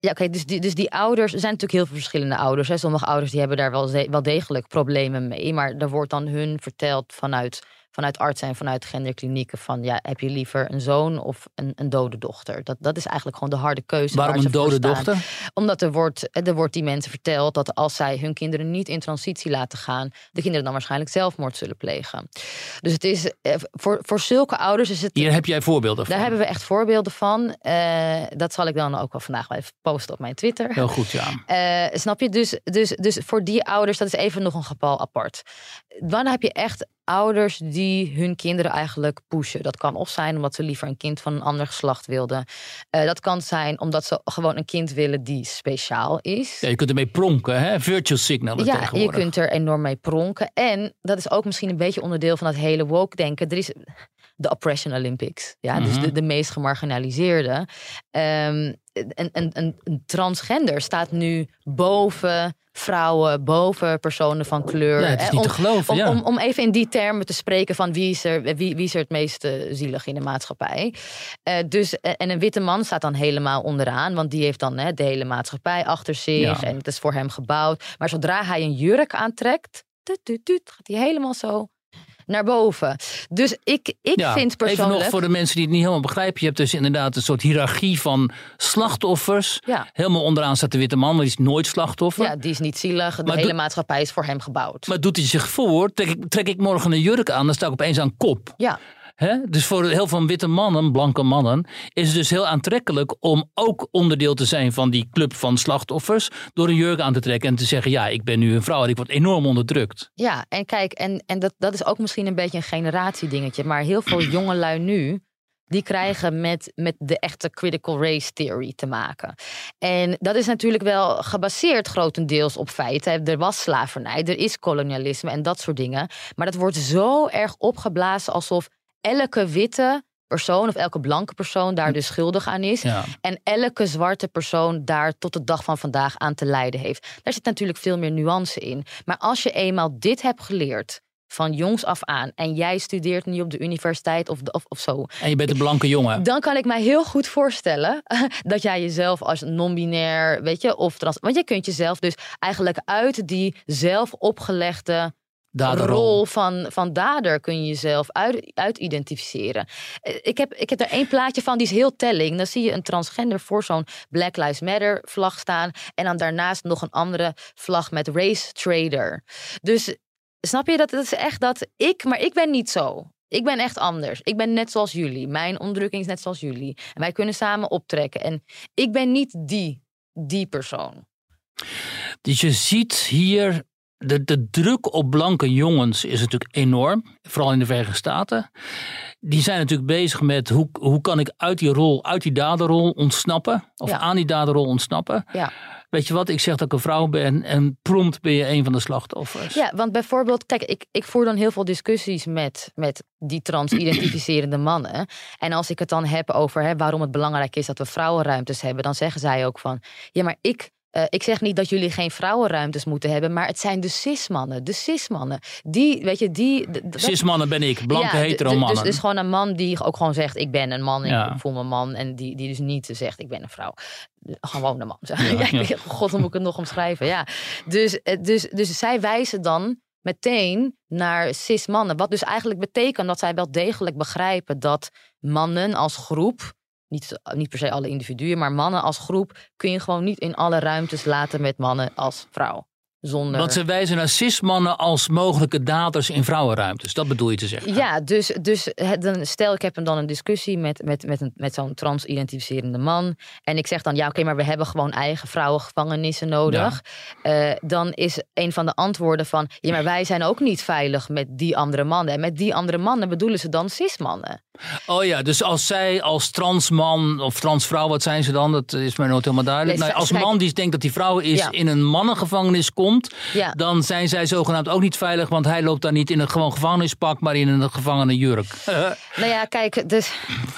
Speaker 1: Ja, oké, dus, die, dus die ouders, er zijn natuurlijk heel veel verschillende ouders. Hè. Sommige ouders die hebben daar wel, wel degelijk problemen mee. Maar er wordt dan hun verteld vanuit, vanuit artsen en vanuit genderklinieken van ja, heb je liever een zoon of een, een dode dochter? Dat, dat is eigenlijk gewoon de harde keuze.
Speaker 4: Waarom
Speaker 1: waar
Speaker 4: een dode dochter?
Speaker 1: Omdat er wordt, er wordt die mensen verteld dat als zij hun kinderen niet in transitie laten gaan, de kinderen dan waarschijnlijk zelfmoord zullen plegen. Dus het is eh, voor, voor zulke ouders is het
Speaker 4: Hier heb jij voorbeelden van.
Speaker 1: daar hebben we echt voorbeelden van. Eh, dat zal ik dan ook wel vandaag wel even posten op mijn Twitter.
Speaker 4: Heel goed, ja.
Speaker 1: Eh, snap je? Dus, dus, dus voor die ouders, dat is even nog een geval apart. Dan heb je echt ouders die hun kinderen eigenlijk pushen. Dat kan of zijn omdat ze liever een kind van een ander geslacht wilden. Eh, dat kan zijn omdat ze gewoon een kind willen die speciaal is.
Speaker 4: ja. Je kunt ermee pronken, hè? Virtual signalen
Speaker 1: Ja, je kunt er enorm mee pronken. En dat is ook misschien een beetje onderdeel van dat hele woke denken. Er is de Oppression Olympics. Ja, dus
Speaker 4: Mhm.
Speaker 1: de, de meest gemarginaliseerde. Een, een, een, een transgender staat nu boven vrouwen, boven personen van kleur.
Speaker 4: Ja, het is niet
Speaker 1: om,
Speaker 4: te geloven,
Speaker 1: om,
Speaker 4: ja.
Speaker 1: om, om even in die termen te spreken van wie is er, wie, wie is er het meest eh, zielig in de maatschappij. Eh, dus, eh, en een witte man staat dan helemaal onderaan, want die heeft dan hè, de hele maatschappij achter zich
Speaker 4: Ja.
Speaker 1: en het is voor hem gebouwd. Maar zodra hij een jurk aantrekt, tut, tut, tut, gaat hij helemaal zo naar boven. Dus ik, ik
Speaker 4: Ja,
Speaker 1: vind
Speaker 4: Even
Speaker 1: persoonlijk...
Speaker 4: nog voor de mensen die het niet helemaal begrijpen. Je hebt dus inderdaad een soort hiërarchie van slachtoffers.
Speaker 1: Ja.
Speaker 4: Helemaal onderaan staat de witte man, maar die is nooit slachtoffer.
Speaker 1: Ja, die is niet zielig. De
Speaker 4: Maar
Speaker 1: hele maatschappij is voor hem gebouwd.
Speaker 4: Maar doet hij zich voor, trek ik, trek ik morgen een jurk aan, dan sta ik opeens aan kop.
Speaker 1: ja,
Speaker 4: Hè? Dus voor heel veel witte mannen, blanke mannen, is het dus heel aantrekkelijk om ook onderdeel te zijn van die club van slachtoffers. Door een jurk aan te trekken en te zeggen: Ja, ik ben nu een vrouw en ik word enorm onderdrukt.
Speaker 1: ja, en kijk, en, en dat, dat is ook misschien een beetje een generatiedingetje. Maar heel veel jongelui nu, die krijgen met, met de echte critical race theory te maken. En dat is natuurlijk wel gebaseerd grotendeels op feiten. Er was slavernij, er is kolonialisme en dat soort dingen. Maar dat wordt zo erg opgeblazen alsof elke witte persoon of elke blanke persoon daar dus schuldig aan is.
Speaker 4: Ja.
Speaker 1: En elke zwarte persoon daar tot de dag van vandaag aan te lijden heeft. Daar zit natuurlijk veel meer nuance in. Maar als je eenmaal dit hebt geleerd van jongs af aan en jij studeert nu op de universiteit of, of, of zo,
Speaker 4: En je bent een blanke jongen.
Speaker 1: dan kan ik mij heel goed voorstellen dat jij jezelf als non-binair, weet je, of trans. Want je kunt jezelf dus eigenlijk uit die zelf opgelegde
Speaker 4: Daderrol.
Speaker 1: rol van, van dader kun je jezelf uit, uitidentificeren. Eh, Ik heb, ik heb er één plaatje van, die is heel telling. Dan zie je een transgender voor zo'n Black Lives Matter vlag staan. En dan daarnaast nog een andere vlag met Race Trader. Dus snap je dat? Het is echt dat ik, maar ik ben niet zo. Ik ben echt anders. Ik ben net zoals jullie. Mijn onderdrukking is net zoals jullie. En wij kunnen samen optrekken. En ik ben niet die, die persoon.
Speaker 4: Dus je ziet hier, de, de druk op blanke jongens is natuurlijk enorm. Vooral in de Verenigde Staten. Die zijn natuurlijk bezig met hoe, hoe kan ik uit die rol, uit die daderrol ontsnappen. Of
Speaker 1: Ja.
Speaker 4: aan die daderrol ontsnappen.
Speaker 1: Ja.
Speaker 4: Weet je wat, ik zeg dat ik een vrouw ben en prompt ben je een van de slachtoffers.
Speaker 1: Ja, want bijvoorbeeld, kijk, ik, ik voer dan heel veel discussies met, met die trans-identificerende mannen. En als ik het dan heb over hè, waarom het belangrijk is dat we vrouwenruimtes hebben, dan zeggen zij ook van, ja, maar ik. Eh, ik zeg niet dat jullie geen vrouwenruimtes moeten hebben, maar het zijn de cis-mannen. De cis-mannen. Die, weet je, die.
Speaker 4: Cis-mannen ben ik, blanke
Speaker 1: Ja, d-
Speaker 4: hetero
Speaker 1: d-
Speaker 4: mannen.
Speaker 1: Dus, dus gewoon een man die ook gewoon zegt: Ik ben een man,
Speaker 4: Ja.
Speaker 1: ik voel me man. En die, die dus niet zegt: Ik ben een vrouw. Gewoon een man. Ja,
Speaker 4: ja.
Speaker 1: God, hoe moet ik het nog omschrijven? Ja. Dus, eh, dus, dus zij wijzen dan meteen naar cis-mannen. Wat dus eigenlijk betekent dat zij wel degelijk begrijpen dat mannen als groep. Niet, niet per se alle individuen, maar mannen als groep kun je gewoon niet in alle ruimtes laten met mannen als vrouw. Zonder...
Speaker 4: Want ze wijzen naar cis-mannen als mogelijke daders in vrouwenruimtes. Dat bedoel je te zeggen.
Speaker 1: Ja, dus, dus dan, stel ik heb dan een discussie met, met, met, een, met zo'n trans-identificerende man. En ik zeg dan, ja oké, maar we hebben gewoon eigen vrouwengevangenissen nodig. Eh, dan is een van de antwoorden van, ja maar wij zijn ook niet veilig met die andere mannen. En met die andere mannen bedoelen ze dan cis-mannen.
Speaker 4: Oh ja, dus als zij als transman of transvrouw, wat zijn ze dan? Dat is mij nooit helemaal duidelijk.
Speaker 1: Nee,
Speaker 4: Nou, als man die denkt dat die vrouw is
Speaker 1: Ja.
Speaker 4: in een mannengevangenis komt,
Speaker 1: Ja.
Speaker 4: dan zijn zij zogenaamd ook niet veilig, want hij loopt daar niet in een gewoon gevangenispak, maar in een gevangene jurk.
Speaker 1: Nou ja, kijk, dus,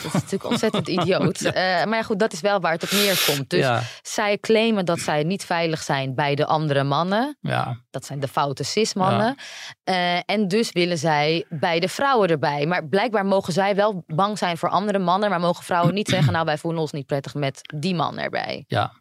Speaker 1: dat is natuurlijk ontzettend idioot. Eh, maar ja, goed, dat is wel waar het op neerkomt. Dus zij claimen dat zij niet veilig zijn bij de andere mannen.
Speaker 4: ja.
Speaker 1: Dat zijn de foute cis-mannen. Eh, en dus willen zij bij de vrouwen erbij. Maar blijkbaar mogen zij wel bang zijn voor andere mannen. Maar mogen vrouwen niet zeggen, nou wij voelen ons niet prettig met die man erbij.
Speaker 4: Ja.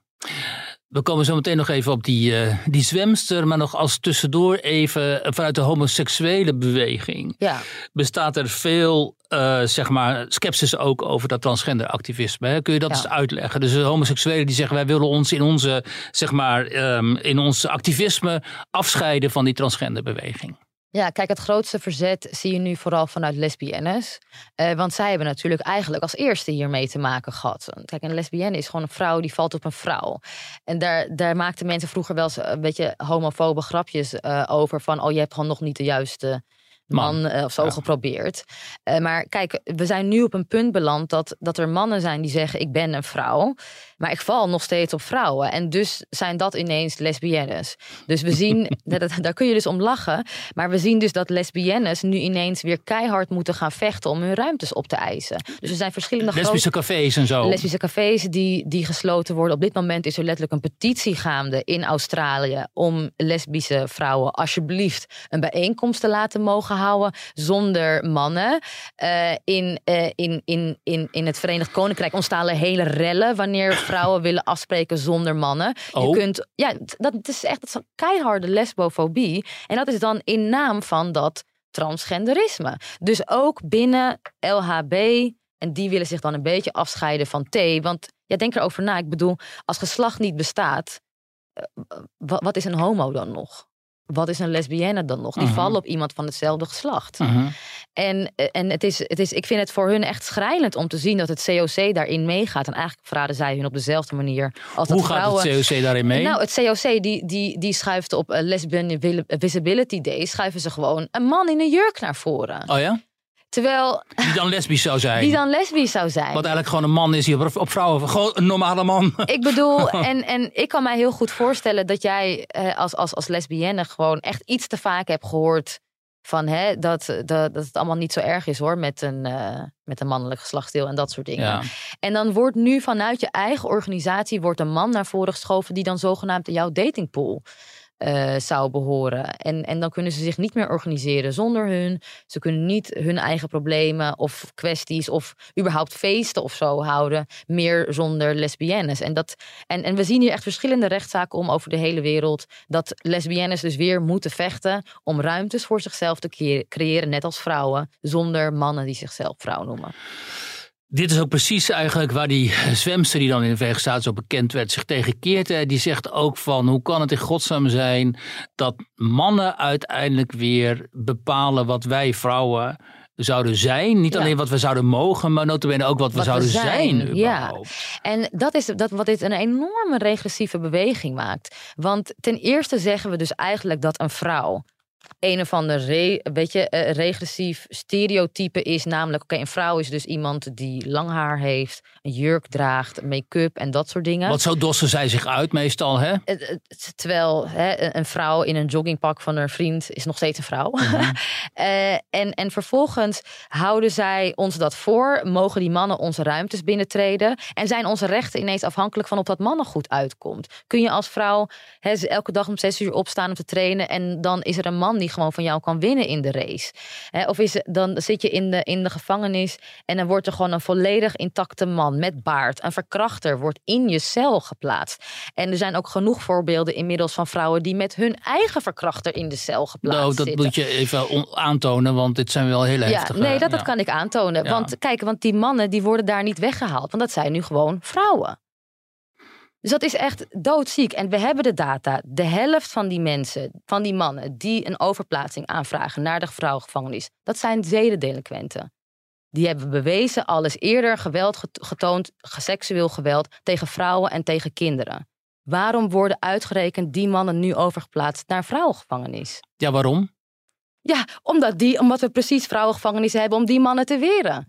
Speaker 4: We komen zo meteen nog even op die, uh, die zwemster, maar nog als tussendoor even vanuit de homoseksuele beweging.
Speaker 1: Ja.
Speaker 4: Bestaat er veel, uh, zeg maar, sceptisch ook over dat transgender activisme. Hè? Kun je dat
Speaker 1: Ja.
Speaker 4: eens uitleggen? Dus de homoseksuelen die zeggen wij willen ons in onze, zeg maar, um, in ons activisme afscheiden van die transgenderbeweging.
Speaker 1: Ja, kijk, het grootste verzet zie je nu vooral vanuit lesbiennes. Uh, want zij hebben natuurlijk eigenlijk als eerste hiermee te maken gehad. Kijk, een lesbienne is gewoon een vrouw die valt op een vrouw. En daar, daar maakten mensen vroeger wel eens een beetje homofobe grapjes uh, over. Van, oh, je hebt gewoon nog niet de juiste man, man uh, of zo ja. geprobeerd. Uh, maar kijk, we zijn nu op een punt beland dat, dat er mannen zijn die zeggen: Ik ben een vrouw, maar ik val nog steeds op vrouwen. En dus zijn dat ineens lesbiennes. Dus we zien, dat, daar kun je dus om lachen, maar we zien dus dat lesbiennes nu ineens weer keihard moeten gaan vechten om hun ruimtes op te eisen. Dus er zijn verschillende
Speaker 4: lesbische
Speaker 1: grote,
Speaker 4: cafés en zo.
Speaker 1: Lesbische cafés die, die gesloten worden. Op dit moment is er letterlijk een petitie gaande in Australië om lesbische vrouwen alsjeblieft een bijeenkomst te laten mogen houden zonder mannen. Uh, in, uh, in, in, in, in het Verenigd Koninkrijk ontstaan er hele rellen wanneer vrouwen willen afspreken zonder mannen.
Speaker 4: Oh.
Speaker 1: Je kunt, ja, dat is echt dat is een keiharde lesbofobie. En dat is dan in naam van dat transgenderisme. Dus ook binnen LHB. En die willen zich dan een beetje afscheiden van T. Want ja, denk erover na. Ik bedoel, als geslacht niet bestaat, uh, wat is een homo dan nog? Wat is een lesbienne dan nog? Die uh -huh. vallen op iemand van hetzelfde geslacht.
Speaker 4: Uh -huh.
Speaker 1: En, en het is, het is, ik vind het voor hun echt schrijnend om te zien dat het COC daarin meegaat. En eigenlijk verraden zij hun op dezelfde manier als
Speaker 4: Hoe
Speaker 1: dat
Speaker 4: gaat
Speaker 1: vrouwen...
Speaker 4: het COC daarin mee?
Speaker 1: Nou, het COC die, die, die schuift op uh, Lesbian Visibility Day... schuiven ze gewoon een man in een jurk naar voren.
Speaker 4: Oh ja?
Speaker 1: Terwijl...
Speaker 4: Die dan lesbisch zou zijn.
Speaker 1: Die dan lesbisch zou zijn.
Speaker 4: Wat eigenlijk gewoon een man is die op, op vrouwen... Gewoon een normale man.
Speaker 1: Ik bedoel, en, en ik kan mij heel goed voorstellen... dat jij eh, als, als, als lesbienne gewoon echt iets te vaak hebt gehoord... van hè, dat, dat, dat het allemaal niet zo erg is hoor... met een, uh, met een mannelijk geslachtsdeel en dat soort dingen.
Speaker 4: Ja.
Speaker 1: En dan wordt nu vanuit je eigen organisatie... wordt een man naar voren geschoven... die dan zogenaamd in jouw datingpool... Uh, zou behoren. En, en dan kunnen ze zich niet meer organiseren zonder hun. Ze kunnen niet hun eigen problemen of kwesties of überhaupt feesten of zo houden. Meer zonder lesbiennes. En, dat, en, en we zien hier echt verschillende rechtszaken om over de hele wereld. Dat lesbiennes dus weer moeten vechten om ruimtes voor zichzelf te creëren. Net als vrouwen. Zonder mannen die zichzelf vrouw noemen.
Speaker 4: Dit is ook precies eigenlijk waar die zwemster die dan in de Verenigde Staten zo bekend werd zich tegen keert. Die zegt ook van hoe kan het in godsnaam zijn dat mannen uiteindelijk weer bepalen wat wij vrouwen zouden zijn. Niet
Speaker 1: Ja.
Speaker 4: alleen wat we zouden mogen, maar notabene ook wat we
Speaker 1: Wat we
Speaker 4: zouden
Speaker 1: zijn,
Speaker 4: zijn.
Speaker 1: ja. En dat is dat wat dit een enorme regressieve beweging maakt. Want ten eerste zeggen we dus eigenlijk dat een vrouw een of ander re, beetje, uh, regressief stereotype is. Namelijk, oké, een vrouw is dus iemand die lang haar heeft, een jurk draagt, make-up en dat soort dingen.
Speaker 4: Want zo dossen zij zich uit meestal, hè?
Speaker 1: Uh, Terwijl hè, een vrouw in een joggingpak van haar vriend is nog steeds een vrouw. Eh, en, en vervolgens houden zij ons dat voor. Mogen die mannen onze ruimtes binnentreden? En zijn onze rechten ineens afhankelijk van of dat mannen goed uitkomt? Kun je als vrouw hè, elke dag om zes uur opstaan om te trainen en dan is er een man die gewoon van jou kan winnen in de race? Of is, dan zit je in de, in de gevangenis en dan wordt er gewoon een volledig intacte man met baard, een verkrachter, wordt in je cel geplaatst. En er zijn ook genoeg voorbeelden inmiddels van vrouwen die met hun eigen verkrachter in de cel geplaatst
Speaker 4: Nou, dat
Speaker 1: zitten.
Speaker 4: moet je even on- aantonen, want dit zijn wel hele
Speaker 1: Ja,
Speaker 4: heftige...
Speaker 1: nee, dat, dat
Speaker 4: ja.
Speaker 1: kan ik aantonen.
Speaker 4: Ja.
Speaker 1: Want kijk, want die mannen die worden daar niet weggehaald. Want dat zijn nu gewoon vrouwen. Dus dat is echt doodziek. En we hebben de data. De helft van die mensen, van die mannen die een overplaatsing aanvragen naar de vrouwengevangenis, dat zijn zedendelinquenten. Die hebben bewezen al eens eerder geweld get- getoond, seksueel geweld tegen vrouwen en tegen kinderen. Waarom worden uitgerekend die mannen nu overgeplaatst naar vrouwengevangenis?
Speaker 4: Ja, waarom?
Speaker 1: Ja, omdat, die, omdat we precies vrouwengevangenissen hebben om die mannen te weren.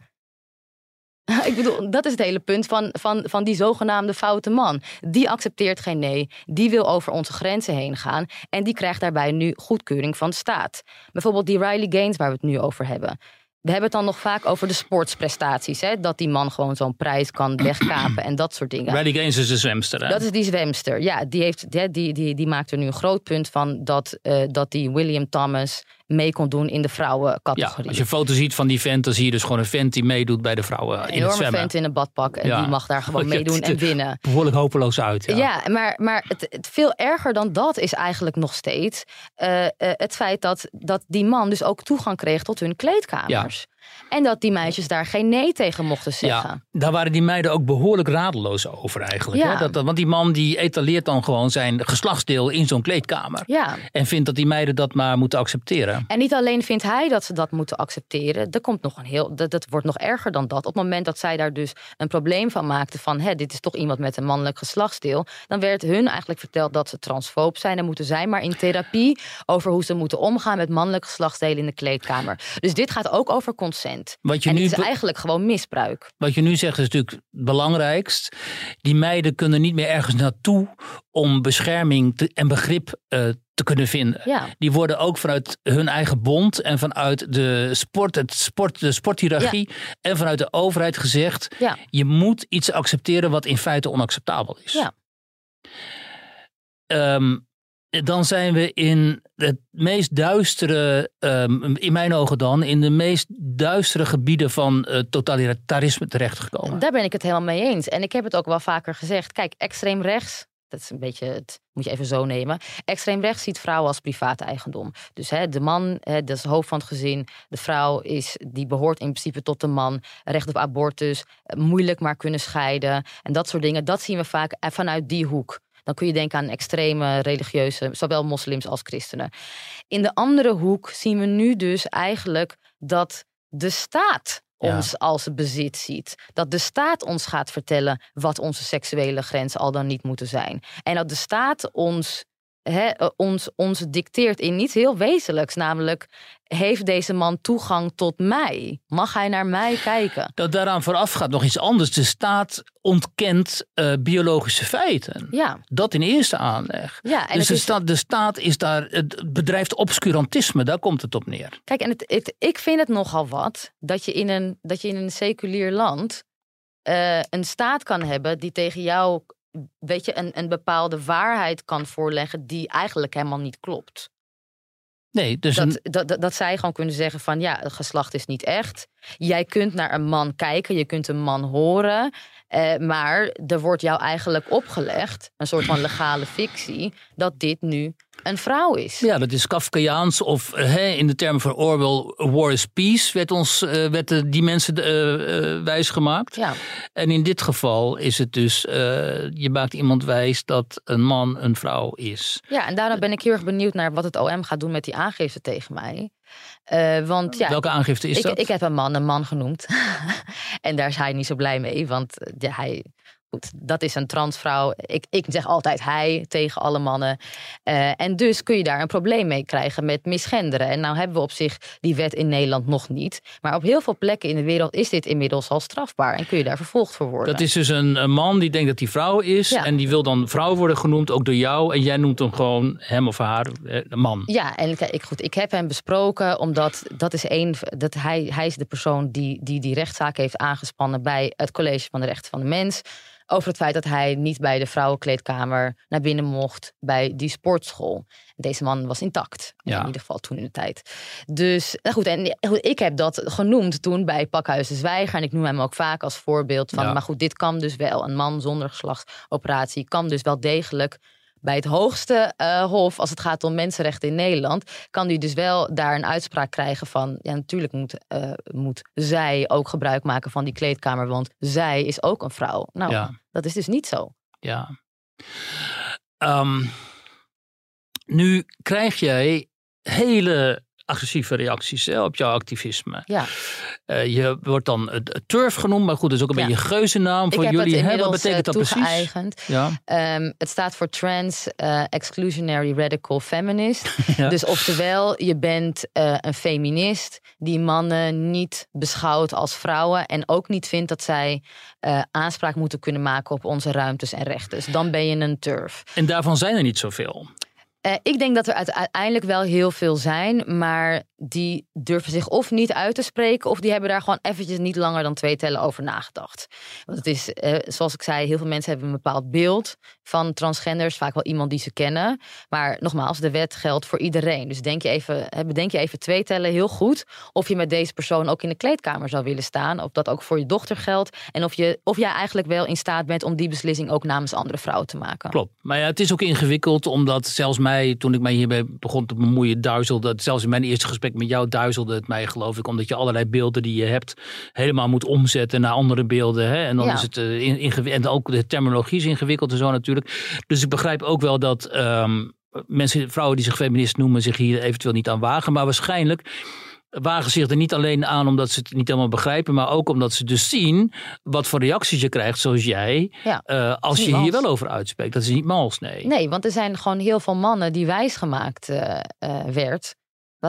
Speaker 1: Ik bedoel, dat is het hele punt van, van, van die zogenaamde foute man. Die accepteert geen nee, die wil over onze grenzen heen gaan en die krijgt daarbij nu goedkeuring van de staat. Bijvoorbeeld die Riley Gaines waar we het nu over hebben. we hebben het dan nog vaak over de sportsprestaties. Hè? Dat die man gewoon zo'n prijs kan wegkapen en dat soort dingen.
Speaker 4: Riley Gaines is de zwemster. Hè?
Speaker 1: Dat is die zwemster. Ja, die, heeft, die, die, die, die maakt er nu een groot punt van dat, uh, dat die William Thomas mee kon doen in de vrouwencategorie.
Speaker 4: Ja, als je een foto ziet van die vent, dan zie je dus gewoon een vent die meedoet bij de vrouwen
Speaker 1: een
Speaker 4: in het zwemmen.
Speaker 1: vent in een badpak en ja. die mag daar gewoon meedoen en winnen.
Speaker 4: Behoorlijk hopeloos uit. Ja,
Speaker 1: ja maar, maar het, het, veel erger dan dat is eigenlijk nog steeds uh, uh, het feit dat, dat die man dus ook toegang kreeg tot hun kleedkamers. En dat die meisjes daar geen nee tegen mochten zeggen.
Speaker 4: Ja, daar waren die meiden ook behoorlijk radeloos over eigenlijk. Ja. Hè? Dat, want die man die etaleert dan gewoon zijn geslachtsdeel in zo'n kleedkamer.
Speaker 1: Ja.
Speaker 4: En vindt dat die meiden dat maar moeten accepteren.
Speaker 1: En niet alleen vindt hij dat ze dat moeten accepteren. Er komt nog een heel, dat, dat wordt nog erger dan dat. Op het moment dat zij daar dus een probleem van maakten. Van hè, dit is toch iemand met een mannelijk geslachtsdeel. Dan werd hun eigenlijk verteld dat ze transfoob zijn. Dan moeten zij maar in therapie over hoe ze moeten omgaan met mannelijke geslachtsdelen in de kleedkamer. Dus dit gaat ook over consent.
Speaker 4: Wat je
Speaker 1: en
Speaker 4: nu
Speaker 1: het is eigenlijk gewoon misbruik.
Speaker 4: Wat je nu zegt is natuurlijk het belangrijkst. Die meiden kunnen niet meer ergens naartoe om bescherming te, en begrip uh, te kunnen vinden.
Speaker 1: Ja.
Speaker 4: Die worden ook vanuit hun eigen bond en vanuit de sport, het sport, de sporthierarchie ja. en vanuit de overheid gezegd:
Speaker 1: ja.
Speaker 4: je moet iets accepteren wat in feite onacceptabel is.
Speaker 1: Ja.
Speaker 4: Um, dan zijn we in het meest duistere, um, in mijn ogen dan, in de meest duistere gebieden van uh, totalitarisme terechtgekomen.
Speaker 1: Daar ben ik het helemaal mee eens. En ik heb het ook wel vaker gezegd. Kijk, extreem rechts, dat is een beetje, het moet je even zo nemen. Extreem rechts ziet vrouwen als private eigendom. Dus hè, de man, hè, dat is hoofd van het gezin. De vrouw is, die behoort in principe tot de man. Recht op abortus, moeilijk maar kunnen scheiden. En dat soort dingen, dat zien we vaak vanuit die hoek. Dan kun je denken aan extreme religieuze, zowel moslims als christenen. In de andere hoek zien we nu dus eigenlijk dat de staat ons als bezit ziet. Dat de staat ons gaat vertellen wat onze seksuele grenzen al dan niet moeten zijn. En dat de staat ons He, ons, ons dicteert in iets heel wezenlijks. Namelijk, heeft deze man toegang tot mij? Mag hij naar mij kijken?
Speaker 4: Dat daaraan vooraf gaat nog iets anders. De staat ontkent uh, biologische feiten.
Speaker 1: Ja.
Speaker 4: Dat in eerste aanleg.
Speaker 1: Ja, en
Speaker 4: dus de,
Speaker 1: is...
Speaker 4: staat, de staat is daar, het bedrijft obscurantisme, daar komt het op neer.
Speaker 1: Kijk, en het, het, ik vind het nogal wat dat je in een, dat je in een seculier land uh, een staat kan hebben die tegen jou weet je, een, een bepaalde waarheid kan voorleggen die eigenlijk helemaal niet klopt.
Speaker 4: Nee, dus
Speaker 1: dat,
Speaker 4: een...
Speaker 1: dat, dat, dat zij gewoon kunnen zeggen van ja, het geslacht is niet echt. Jij kunt naar een man kijken, je kunt een man horen. Eh, maar er wordt jou eigenlijk opgelegd, een soort van legale fictie, dat dit nu een vrouw is.
Speaker 4: Ja, dat is Kafkaiaans of uh, in de termen van Orwell, war is peace, werd, ons, uh, werd die mensen uh, wijsgemaakt.
Speaker 1: Ja.
Speaker 4: En in dit geval is het dus, je maakt iemand wijs dat een man een vrouw is.
Speaker 1: Ja, en daarom ben ik heel erg benieuwd naar wat het OM gaat doen met die aangifte tegen mij. Uh, want, ja,
Speaker 4: Welke aangifte is
Speaker 1: ik,
Speaker 4: dat?
Speaker 1: Ik heb een man een man genoemd. en daar is hij niet zo blij mee. Want ja, hij, goed, dat is een transvrouw. Ik, ik zeg altijd hij tegen alle mannen. Uh, en dus kun je daar een probleem mee krijgen met misgenderen. En nou hebben we op zich die wet in Nederland nog niet. Maar op heel veel plekken in de wereld is dit inmiddels al strafbaar. En kun je daar vervolgd voor worden.
Speaker 4: Dat is dus een, een man die denkt dat hij vrouw is.
Speaker 1: Ja.
Speaker 4: En die wil dan vrouw worden genoemd, ook door jou. En jij noemt hem gewoon hem of haar eh, man.
Speaker 1: Ja, en ik, goed, ik heb hem besproken. Omdat dat is één. Dat hij, hij is de persoon die, die die rechtszaak heeft aangespannen bij het College van de Rechten van de Mens over het feit dat hij niet bij de vrouwenkleedkamer naar binnen mocht bij die sportschool. Deze man was intact,
Speaker 4: ja.
Speaker 1: in ieder geval toen in de tijd. Dus nou goed, en ik heb dat genoemd toen bij Pakhuis de Zwijger. En ik noem hem ook vaak als voorbeeld van,
Speaker 4: Ja.
Speaker 1: maar goed, dit kan dus wel. Een man zonder geslachtsoperatie kan dus wel degelijk bij het hoogste eh, hof, als het gaat om mensenrechten in Nederland, kan die dus wel daar een uitspraak krijgen van, ja, natuurlijk moet, eh, moet zij ook gebruik maken van die kleedkamer, want zij is ook een vrouw. Nou,
Speaker 4: Ja.
Speaker 1: dat is dus niet zo.
Speaker 4: Ja. Ehm, nu krijg jij hele agressieve reacties hè, op jouw activisme.
Speaker 1: Ja.
Speaker 4: Eh, je wordt dan het het turf genoemd, maar goed, dat is ook een
Speaker 1: Ja.
Speaker 4: beetje een geuzennaam voor jullie. hè? Wat betekent dat
Speaker 1: eh,
Speaker 4: precies? Ja.
Speaker 1: Ehm, het staat voor Trans Exclusionary Radical Feminist.
Speaker 4: Ja.
Speaker 1: Dus oftewel, je bent een feminist die mannen niet beschouwt als vrouwen en ook niet vindt dat zij aanspraak moeten kunnen maken op onze ruimtes en rechten. Dus dan ben je een turf.
Speaker 4: En daarvan zijn er niet zoveel.
Speaker 1: Eh, ik denk dat er uite- uiteindelijk wel heel veel zijn, maar die durven zich of niet uit te spreken, of die hebben daar gewoon eventjes niet langer dan twee tellen over nagedacht. Want het is, eh, zoals ik zei, heel veel mensen hebben een bepaald beeld van transgenders, vaak wel iemand die ze kennen. Maar nogmaals, de wet geldt voor iedereen. Dus denk je even, bedenk je even twee tellen heel goed of je met deze persoon ook in de kleedkamer zou willen staan, of dat ook voor je dochter geldt, en of, je, of jij eigenlijk wel in staat bent om die beslissing ook namens andere vrouwen te maken.
Speaker 4: Klopt. Maar ja, het is ook ingewikkeld, omdat zelfs mij, toen ik mij hierbij begon te bemoeien, duizelde, zelfs in mijn eerste gesprek met jou duizelde het mij, geloof ik, omdat je allerlei beelden die je hebt helemaal moet omzetten naar andere beelden. Hè? En dan
Speaker 1: Ja.
Speaker 4: is het uh, ingewikkeld. En ook de terminologie is ingewikkeld en zo natuurlijk. Dus ik begrijp ook wel dat ehm, mensen, vrouwen die zich feminist noemen, zich hier eventueel niet aan wagen. Maar waarschijnlijk wagen zich er niet alleen aan omdat ze het niet helemaal begrijpen, maar ook omdat ze dus zien wat voor reacties je krijgt, zoals jij,
Speaker 1: Ja.
Speaker 4: uh, als je hier wel over uitspreekt. Dat is niet mals, nee.
Speaker 1: Nee, want er zijn gewoon heel veel mannen die wijsgemaakt eh eh, werd.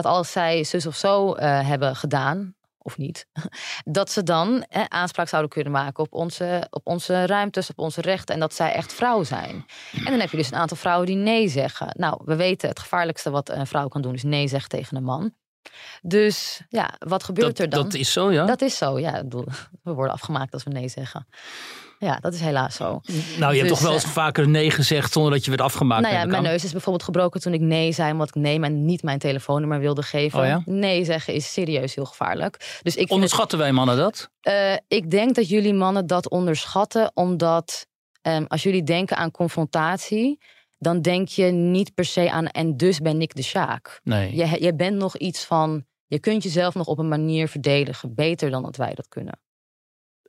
Speaker 1: Dat als zij zus of zo eh, hebben gedaan, of niet, dat ze dan eh, aanspraak zouden kunnen maken op onze, op onze ruimtes, op onze rechten. En dat zij echt vrouw zijn. En dan heb je dus een aantal vrouwen die nee zeggen. Nou, we weten het gevaarlijkste wat een vrouw kan doen is nee zeggen tegen een man. Dus ja, wat gebeurt
Speaker 4: Dat,
Speaker 1: er dan?
Speaker 4: dat is zo, ja.
Speaker 1: Dat is zo, ja. We worden afgemaakt als we nee zeggen. Ja, dat is helaas zo.
Speaker 4: nou, je hebt
Speaker 1: dus,
Speaker 4: toch wel eens
Speaker 1: eh,
Speaker 4: vaker nee gezegd zonder dat je werd afgemaakt.
Speaker 1: Nou ja, mijn neus is bijvoorbeeld gebroken toen ik nee zei, omdat ik nee maar niet mijn telefoonnummer wilde geven.
Speaker 4: Oh ja?
Speaker 1: Nee zeggen is serieus heel gevaarlijk. Dus ik, het-
Speaker 4: Onderschatten wij mannen dat?
Speaker 1: eh, ik denk dat jullie mannen dat onderschatten, omdat ehm, als jullie denken aan confrontatie, dan denk je niet per se aan en dus ben ik de Sjaak.
Speaker 4: Nee.
Speaker 1: Je, je bent nog iets van, je kunt jezelf nog op een manier verdedigen, beter dan dat wij dat kunnen.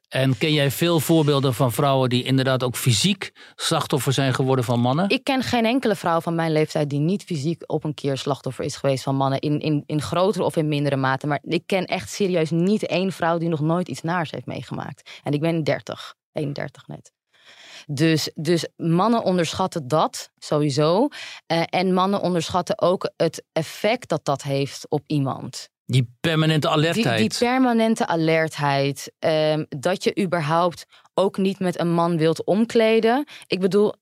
Speaker 4: En ken jij veel voorbeelden van vrouwen die inderdaad ook fysiek slachtoffer zijn geworden van mannen?
Speaker 1: Ik ken geen enkele vrouw van mijn leeftijd die niet fysiek op een keer slachtoffer is geweest van mannen. In, in, in grotere of in mindere mate. Maar ik ken echt serieus niet één vrouw die nog nooit iets naars heeft meegemaakt. En ik ben 30, 31 net. Dus, dus mannen onderschatten dat sowieso. Eh, en mannen onderschatten ook het effect dat dat heeft op iemand.
Speaker 4: Die permanente alertheid.
Speaker 1: die permanente alertheid. ehm, dat je überhaupt ook niet met een man wilt omkleden. Ik bedoel,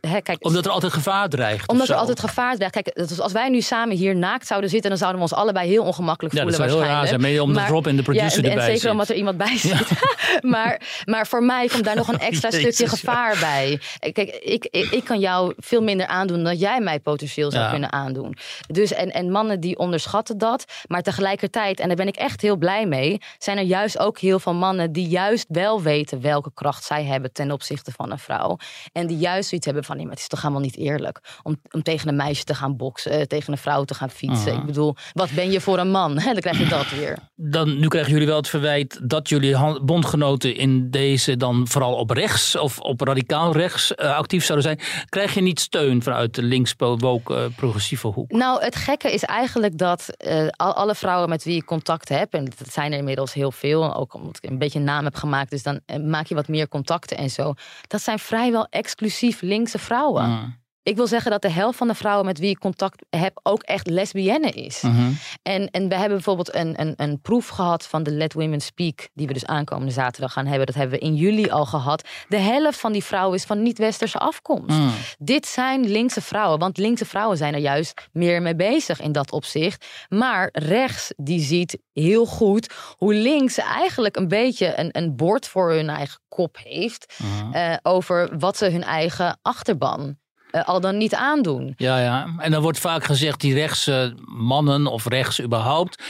Speaker 1: hè, kijk,
Speaker 4: Omdat er altijd gevaar dreigt.
Speaker 1: omdat er altijd gevaar dreigt. Kijk, dat als wij nu samen hier naakt zouden zitten, dan zouden we ons allebei heel ongemakkelijk
Speaker 4: Ja, dat
Speaker 1: voelen.
Speaker 4: zou heel raar zijn. Maar omdat Rob en de producer
Speaker 1: ja, en,
Speaker 4: erbij
Speaker 1: en zeker
Speaker 4: zit.
Speaker 1: omdat er iemand bij zit. maar, maar voor mij komt daar nog een extra
Speaker 4: Jezus,
Speaker 1: stukje gevaar bij. Kijk, ik, ik, ik kan jou veel minder aandoen dan jij mij potentieel zou kunnen aandoen. Dus en, en mannen die onderschatten dat. Maar tegelijkertijd, en daar ben ik echt heel blij mee, zijn er juist ook heel veel mannen die juist wel weten welke kracht zij hebben ten opzichte van een vrouw. En die juist zoiets hebben van, nee, maar het is toch helemaal niet eerlijk om, om tegen een meisje te gaan boksen, eh, tegen een vrouw te gaan fietsen.
Speaker 4: Mhm.
Speaker 1: Ik bedoel, wat ben je voor een man? Dan krijg je dat weer.
Speaker 4: Dan, nu krijgen jullie wel het verwijt dat jullie bondgenoten in deze dan vooral op rechts of op radicaal rechts eh, actief zouden zijn. Krijg je niet steun vanuit de links woke eh, progressieve hoek?
Speaker 1: Nou, het gekke is eigenlijk dat al, alle vrouwen met wie ik contact heb, en dat zijn er inmiddels heel veel, ook omdat ik een beetje een naam heb gemaakt, dus dan maak je wat meer contacten en zo. Dat zijn vrijwel exclusief linkse vrouwen.
Speaker 4: Mm.
Speaker 1: Ik wil zeggen dat de helft van de vrouwen met wie ik contact heb ook echt lesbienne is.
Speaker 4: Mhm.
Speaker 1: En, en we hebben bijvoorbeeld een, een, een proef gehad van de Let Women Speak, die we dus aankomende zaterdag gaan hebben. Dat hebben we in juli al gehad. De helft van die vrouwen is van niet-westerse afkomst.
Speaker 4: Mm.
Speaker 1: Dit zijn linkse vrouwen, want linkse vrouwen zijn er juist meer mee bezig in dat opzicht. Maar rechts, die ziet heel goed hoe links eigenlijk een beetje een, een bord voor hun eigen kop heeft.
Speaker 4: Mhm.
Speaker 1: eh, over wat ze hun eigen achterban al dan niet aandoen.
Speaker 4: Ja, ja. En dan wordt vaak gezegd, die rechtse mannen of rechts überhaupt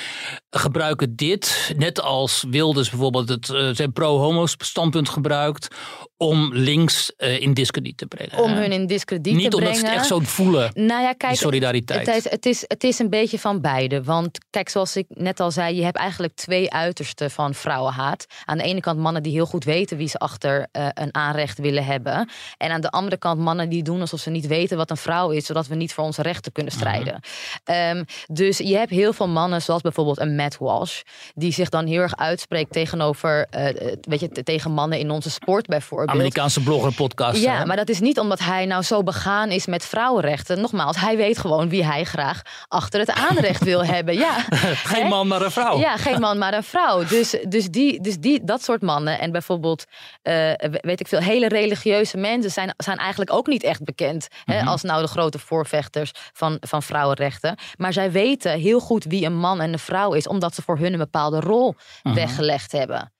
Speaker 4: gebruiken dit, net als Wilders bijvoorbeeld het eh, zijn pro-homo standpunt gebruikt, om links eh, in discrediet te brengen.
Speaker 1: Om hun in discrediet
Speaker 4: Niet
Speaker 1: te
Speaker 4: omdat
Speaker 1: brengen.
Speaker 4: ze het echt zo voelen,
Speaker 1: Nou ja, kijk,
Speaker 4: die solidariteit.
Speaker 1: Het is, het, is, het is een beetje van beide. Want kijk, zoals ik net al zei, je hebt eigenlijk twee uitersten van vrouwenhaat. Aan de ene kant mannen die heel goed weten wie ze achter eh, een aanrecht willen hebben. En aan de andere kant mannen die doen alsof ze niet weten wat een vrouw is, zodat we niet voor onze rechten kunnen strijden. Ehm, dus je hebt heel veel mannen, zoals bijvoorbeeld een Matt Walsh, die zich dan heel erg uitspreekt tegenover, eh, weet je, tegen mannen in onze sport bijvoorbeeld.
Speaker 4: Amerikaanse blogger podcast.
Speaker 1: Ja,
Speaker 4: hè?
Speaker 1: maar dat is niet omdat hij nou zo begaan is met vrouwenrechten. Nogmaals, hij weet gewoon wie hij graag achter het aanrecht wil hebben. Ja.
Speaker 4: Geen
Speaker 1: Hè?
Speaker 4: man, maar een vrouw.
Speaker 1: Ja, geen man, maar een vrouw. Dus, dus, die, dus die, dat soort mannen. En bijvoorbeeld, eh, weet ik veel, hele religieuze mensen zijn, zijn eigenlijk ook niet echt bekend. Hè,
Speaker 4: Mhm.
Speaker 1: als nou de grote voorvechters van, van vrouwenrechten. Maar zij weten heel goed wie een man en een vrouw is, omdat ze voor hun een bepaalde rol
Speaker 4: Mhm.
Speaker 1: weggelegd hebben.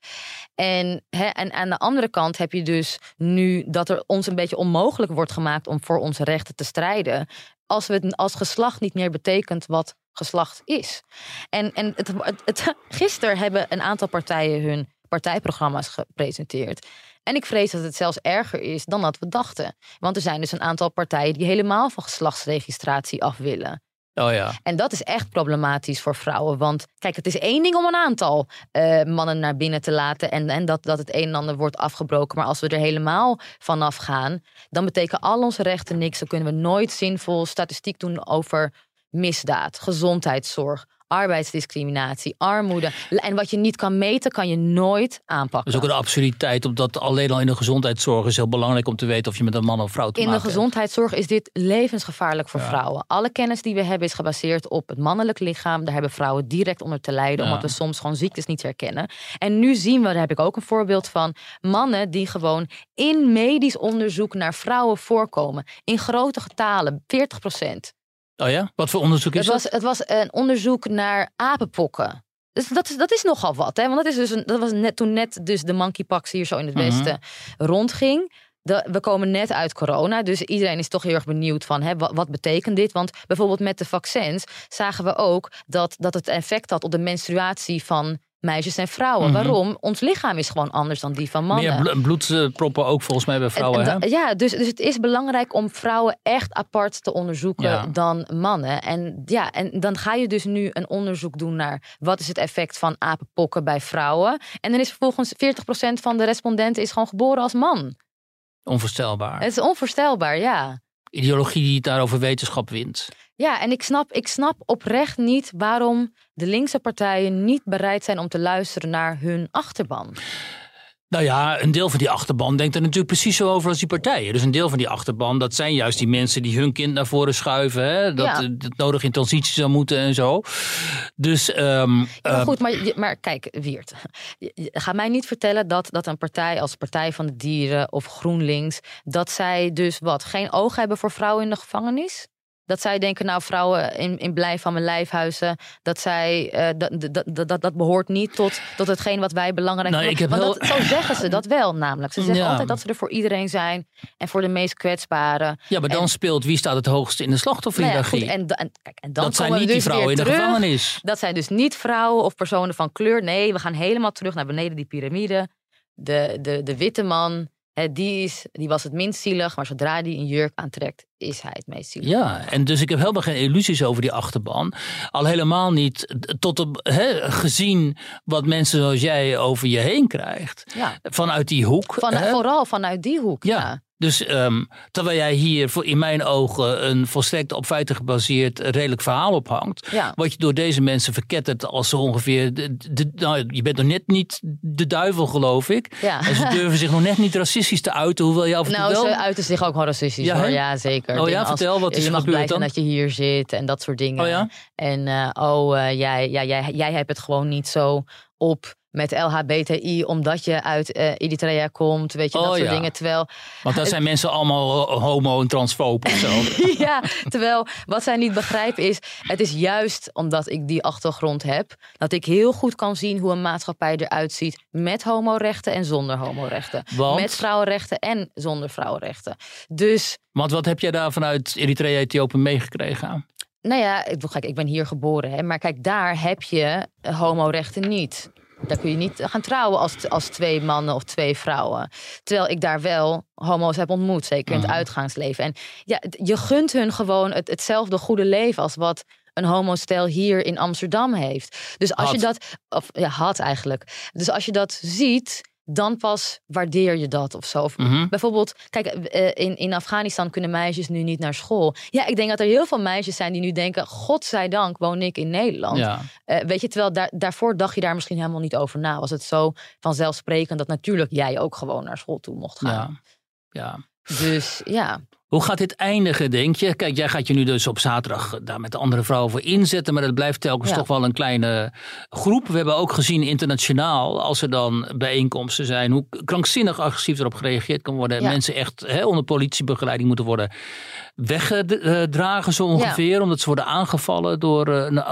Speaker 1: En, hè, en aan de andere kant heb je dus nu dat er ons een beetje onmogelijk wordt gemaakt om voor onze rechten te strijden. Als, we het, als geslacht niet meer betekent wat geslacht is. En, en het, het, gisteren hebben een aantal partijen hun partijprogramma's gepresenteerd. En ik vrees dat het zelfs erger is dan dat we dachten. Want er zijn dus een aantal partijen die helemaal van geslachtsregistratie af willen.
Speaker 4: Oh ja.
Speaker 1: En dat is echt problematisch voor vrouwen. Want kijk, het is één ding om een aantal eh, mannen naar binnen te laten. En, en dat, dat het een en ander wordt afgebroken. Maar als we er helemaal vanaf gaan, dan betekenen al onze rechten niks. Dan kunnen we nooit zinvol statistiek doen over misdaad, gezondheidszorg, arbeidsdiscriminatie, armoede. En wat je niet kan meten, kan je nooit aanpakken.
Speaker 4: Dat is ook een absurditeit, omdat alleen al in de gezondheidszorg is heel belangrijk om te weten of je met een man of vrouw te
Speaker 1: In de
Speaker 4: maken hebt.
Speaker 1: gezondheidszorg is dit levensgevaarlijk voor vrouwen. Alle kennis die we hebben is gebaseerd op het mannelijk lichaam. Daar hebben vrouwen direct onder te lijden,
Speaker 4: Ja.
Speaker 1: omdat we soms gewoon ziektes niet herkennen. En nu zien we, daar heb ik ook een voorbeeld van, mannen die gewoon in medisch onderzoek naar vrouwen voorkomen. In grote getalen, 40 procent.
Speaker 4: Oh ja? Wat voor onderzoek is
Speaker 1: Het was, het was een onderzoek naar apenpokken. Dus dat, is, dat is nogal wat, hè? Want dat, is dus een, dat was net toen net dus de monkeypox hier zo in het
Speaker 4: Mhm.
Speaker 1: westen rondging. De, we komen net uit corona, dus iedereen is toch heel erg benieuwd van hè, wat, wat betekent dit? Want bijvoorbeeld met de vaccins zagen we ook dat, dat het effect had op de menstruatie van meisjes en vrouwen.
Speaker 4: Mhm.
Speaker 1: Waarom? Ons lichaam is gewoon anders dan die van mannen.
Speaker 4: Meer bl- bloedproppen ook volgens mij bij
Speaker 1: En-
Speaker 4: vrouwen.
Speaker 1: en
Speaker 4: hè?
Speaker 1: ja, dus, dus het is belangrijk om vrouwen echt apart te onderzoeken
Speaker 4: Ja.
Speaker 1: dan mannen. En, ja, en dan ga je dus nu een onderzoek doen naar wat is het effect van apenpokken bij vrouwen. En dan is vervolgens 40% van de respondenten is gewoon geboren als man.
Speaker 4: Onvoorstelbaar.
Speaker 1: Het is onvoorstelbaar, ja.
Speaker 4: Ideologie die het daar over wetenschap wint.
Speaker 1: Ja, en ik snap, ik snap oprecht niet waarom de linkse partijen niet bereid zijn om te luisteren naar hun achterban.
Speaker 4: Nou ja, een deel van die achterban denkt er natuurlijk precies zo over als die partijen. Dus een deel van die achterban, dat zijn juist die mensen die hun kind naar voren schuiven. Hè? Dat
Speaker 1: Ja.
Speaker 4: eh, het nodig in transitie zou moeten en zo. Dus ehm,
Speaker 1: Ja, maar
Speaker 4: ehm,
Speaker 1: goed, maar, maar kijk, Wiert. Ga mij niet vertellen dat, dat een partij als Partij van de Dieren of GroenLinks... dat zij dus wat, geen oog hebben voor vrouwen in de gevangenis? Dat zij denken, nou, vrouwen in, in blijf van mijn lijfhuizen... dat zij, eh, dat, dat, dat, dat, behoort niet tot, tot hetgeen wat wij belangrijk
Speaker 4: Nou,
Speaker 1: vinden. Want
Speaker 4: heel-
Speaker 1: dat, zo zeggen ze dat wel namelijk. Ze zeggen
Speaker 4: Ja.
Speaker 1: altijd dat ze er voor iedereen zijn... en voor de meest kwetsbaren.
Speaker 4: ja, maar dan speelt wie staat het hoogste in de
Speaker 1: Nou ja,
Speaker 4: slachtofferhierarchie.
Speaker 1: en, en, kijk, en dan
Speaker 4: dat zijn niet die
Speaker 1: dus
Speaker 4: vrouwen in de
Speaker 1: terug.
Speaker 4: gevangenis.
Speaker 1: Dat zijn dus niet vrouwen of personen van kleur. Nee, we gaan helemaal terug naar beneden die piramide. De, de, de witte man, die, is, die was het minst zielig. Maar zodra die een jurk aantrekt, is hij het meest zielig.
Speaker 4: Ja, en dus ik heb helemaal geen illusies over die achterban. Al helemaal niet tot op, gezien wat mensen zoals jij over je heen krijgt.
Speaker 1: Ja.
Speaker 4: Vanuit die hoek.
Speaker 1: Van, vooral vanuit die hoek.
Speaker 4: Ja.
Speaker 1: Ja.
Speaker 4: Dus ehm, terwijl jij hier voor in mijn ogen een volstrekt op feiten gebaseerd eh, redelijk verhaal ophangt.
Speaker 1: Ja.
Speaker 4: Wat je door deze mensen verkettert als ze ongeveer. De, de- nou, je bent nog net niet de duivel, geloof ik.
Speaker 1: Ja.
Speaker 4: En ze durven zich nog net niet racistisch te uiten, hoewel je af
Speaker 1: Nou,
Speaker 4: wel.
Speaker 1: ze uiten zich ook wel racistisch
Speaker 4: Ja,
Speaker 1: hoor. Ja, zeker.
Speaker 4: Oh ja,
Speaker 1: als,
Speaker 4: vertel, wat is
Speaker 1: je mag
Speaker 4: gebeurd
Speaker 1: blij zijn
Speaker 4: dan?
Speaker 1: dat je hier zit en dat soort dingen.
Speaker 4: Oh ja?
Speaker 1: En eh, oh, eh, jij, ja, jij, jij hebt het gewoon niet zo op met LHBTI omdat je uit eh, Eritrea komt. Weet je, dat
Speaker 4: Oh
Speaker 1: soort
Speaker 4: ja.
Speaker 1: dingen. Terwijl
Speaker 4: Want dat zijn mensen allemaal eh, homo en transfoob of zo.
Speaker 1: ja, terwijl wat zij niet begrijpen is, het is juist omdat ik die achtergrond heb, dat ik heel goed kan zien hoe een maatschappij eruit ziet met homorechten en zonder homorechten.
Speaker 4: Want?
Speaker 1: Met vrouwenrechten en zonder vrouwenrechten. Dus,
Speaker 4: Want wat heb jij daar vanuit Eritrea, Ethiopië meegekregen?
Speaker 1: nou ja, ik, ik ben hier geboren, hè, maar kijk, daar heb je homorechten niet. Daar kun je niet gaan trouwen als, als twee mannen of twee vrouwen. Terwijl ik daar wel homo's heb ontmoet, zeker in het
Speaker 4: Mhm.
Speaker 1: uitgaansleven. En ja, je gunt hun gewoon het, hetzelfde goede leven als wat een homostel hier in Amsterdam heeft. Dus als je dat, of ja, had eigenlijk. Dus als je dat ziet, dan pas waardeer je dat of zo. Of
Speaker 4: Mhm.
Speaker 1: Bijvoorbeeld, kijk, eh, in, in Afghanistan kunnen meisjes nu niet naar school. Ja, ik denk dat er heel veel meisjes zijn die nu denken: Godzijdank woon ik in Nederland.
Speaker 4: Ja.
Speaker 1: Eh, weet je, terwijl daar, daarvoor dacht je daar misschien helemaal niet over na. Was het zo vanzelfsprekend dat natuurlijk jij ook gewoon naar school toe mocht gaan.
Speaker 4: Ja. ja.
Speaker 1: Dus ja.
Speaker 4: Hoe gaat dit eindigen, denk je? Kijk, jij gaat je nu dus op zaterdag daar met de andere vrouwen voor inzetten. Maar dat blijft telkens
Speaker 1: Ja.
Speaker 4: toch wel een kleine groep. We hebben ook gezien internationaal, als er dan bijeenkomsten zijn, hoe krankzinnig agressief erop gereageerd kan worden. En
Speaker 1: Ja.
Speaker 4: mensen echt hè, onder politiebegeleiding moeten worden weggedragen, zo ongeveer. Omdat ze worden aangevallen door eh, een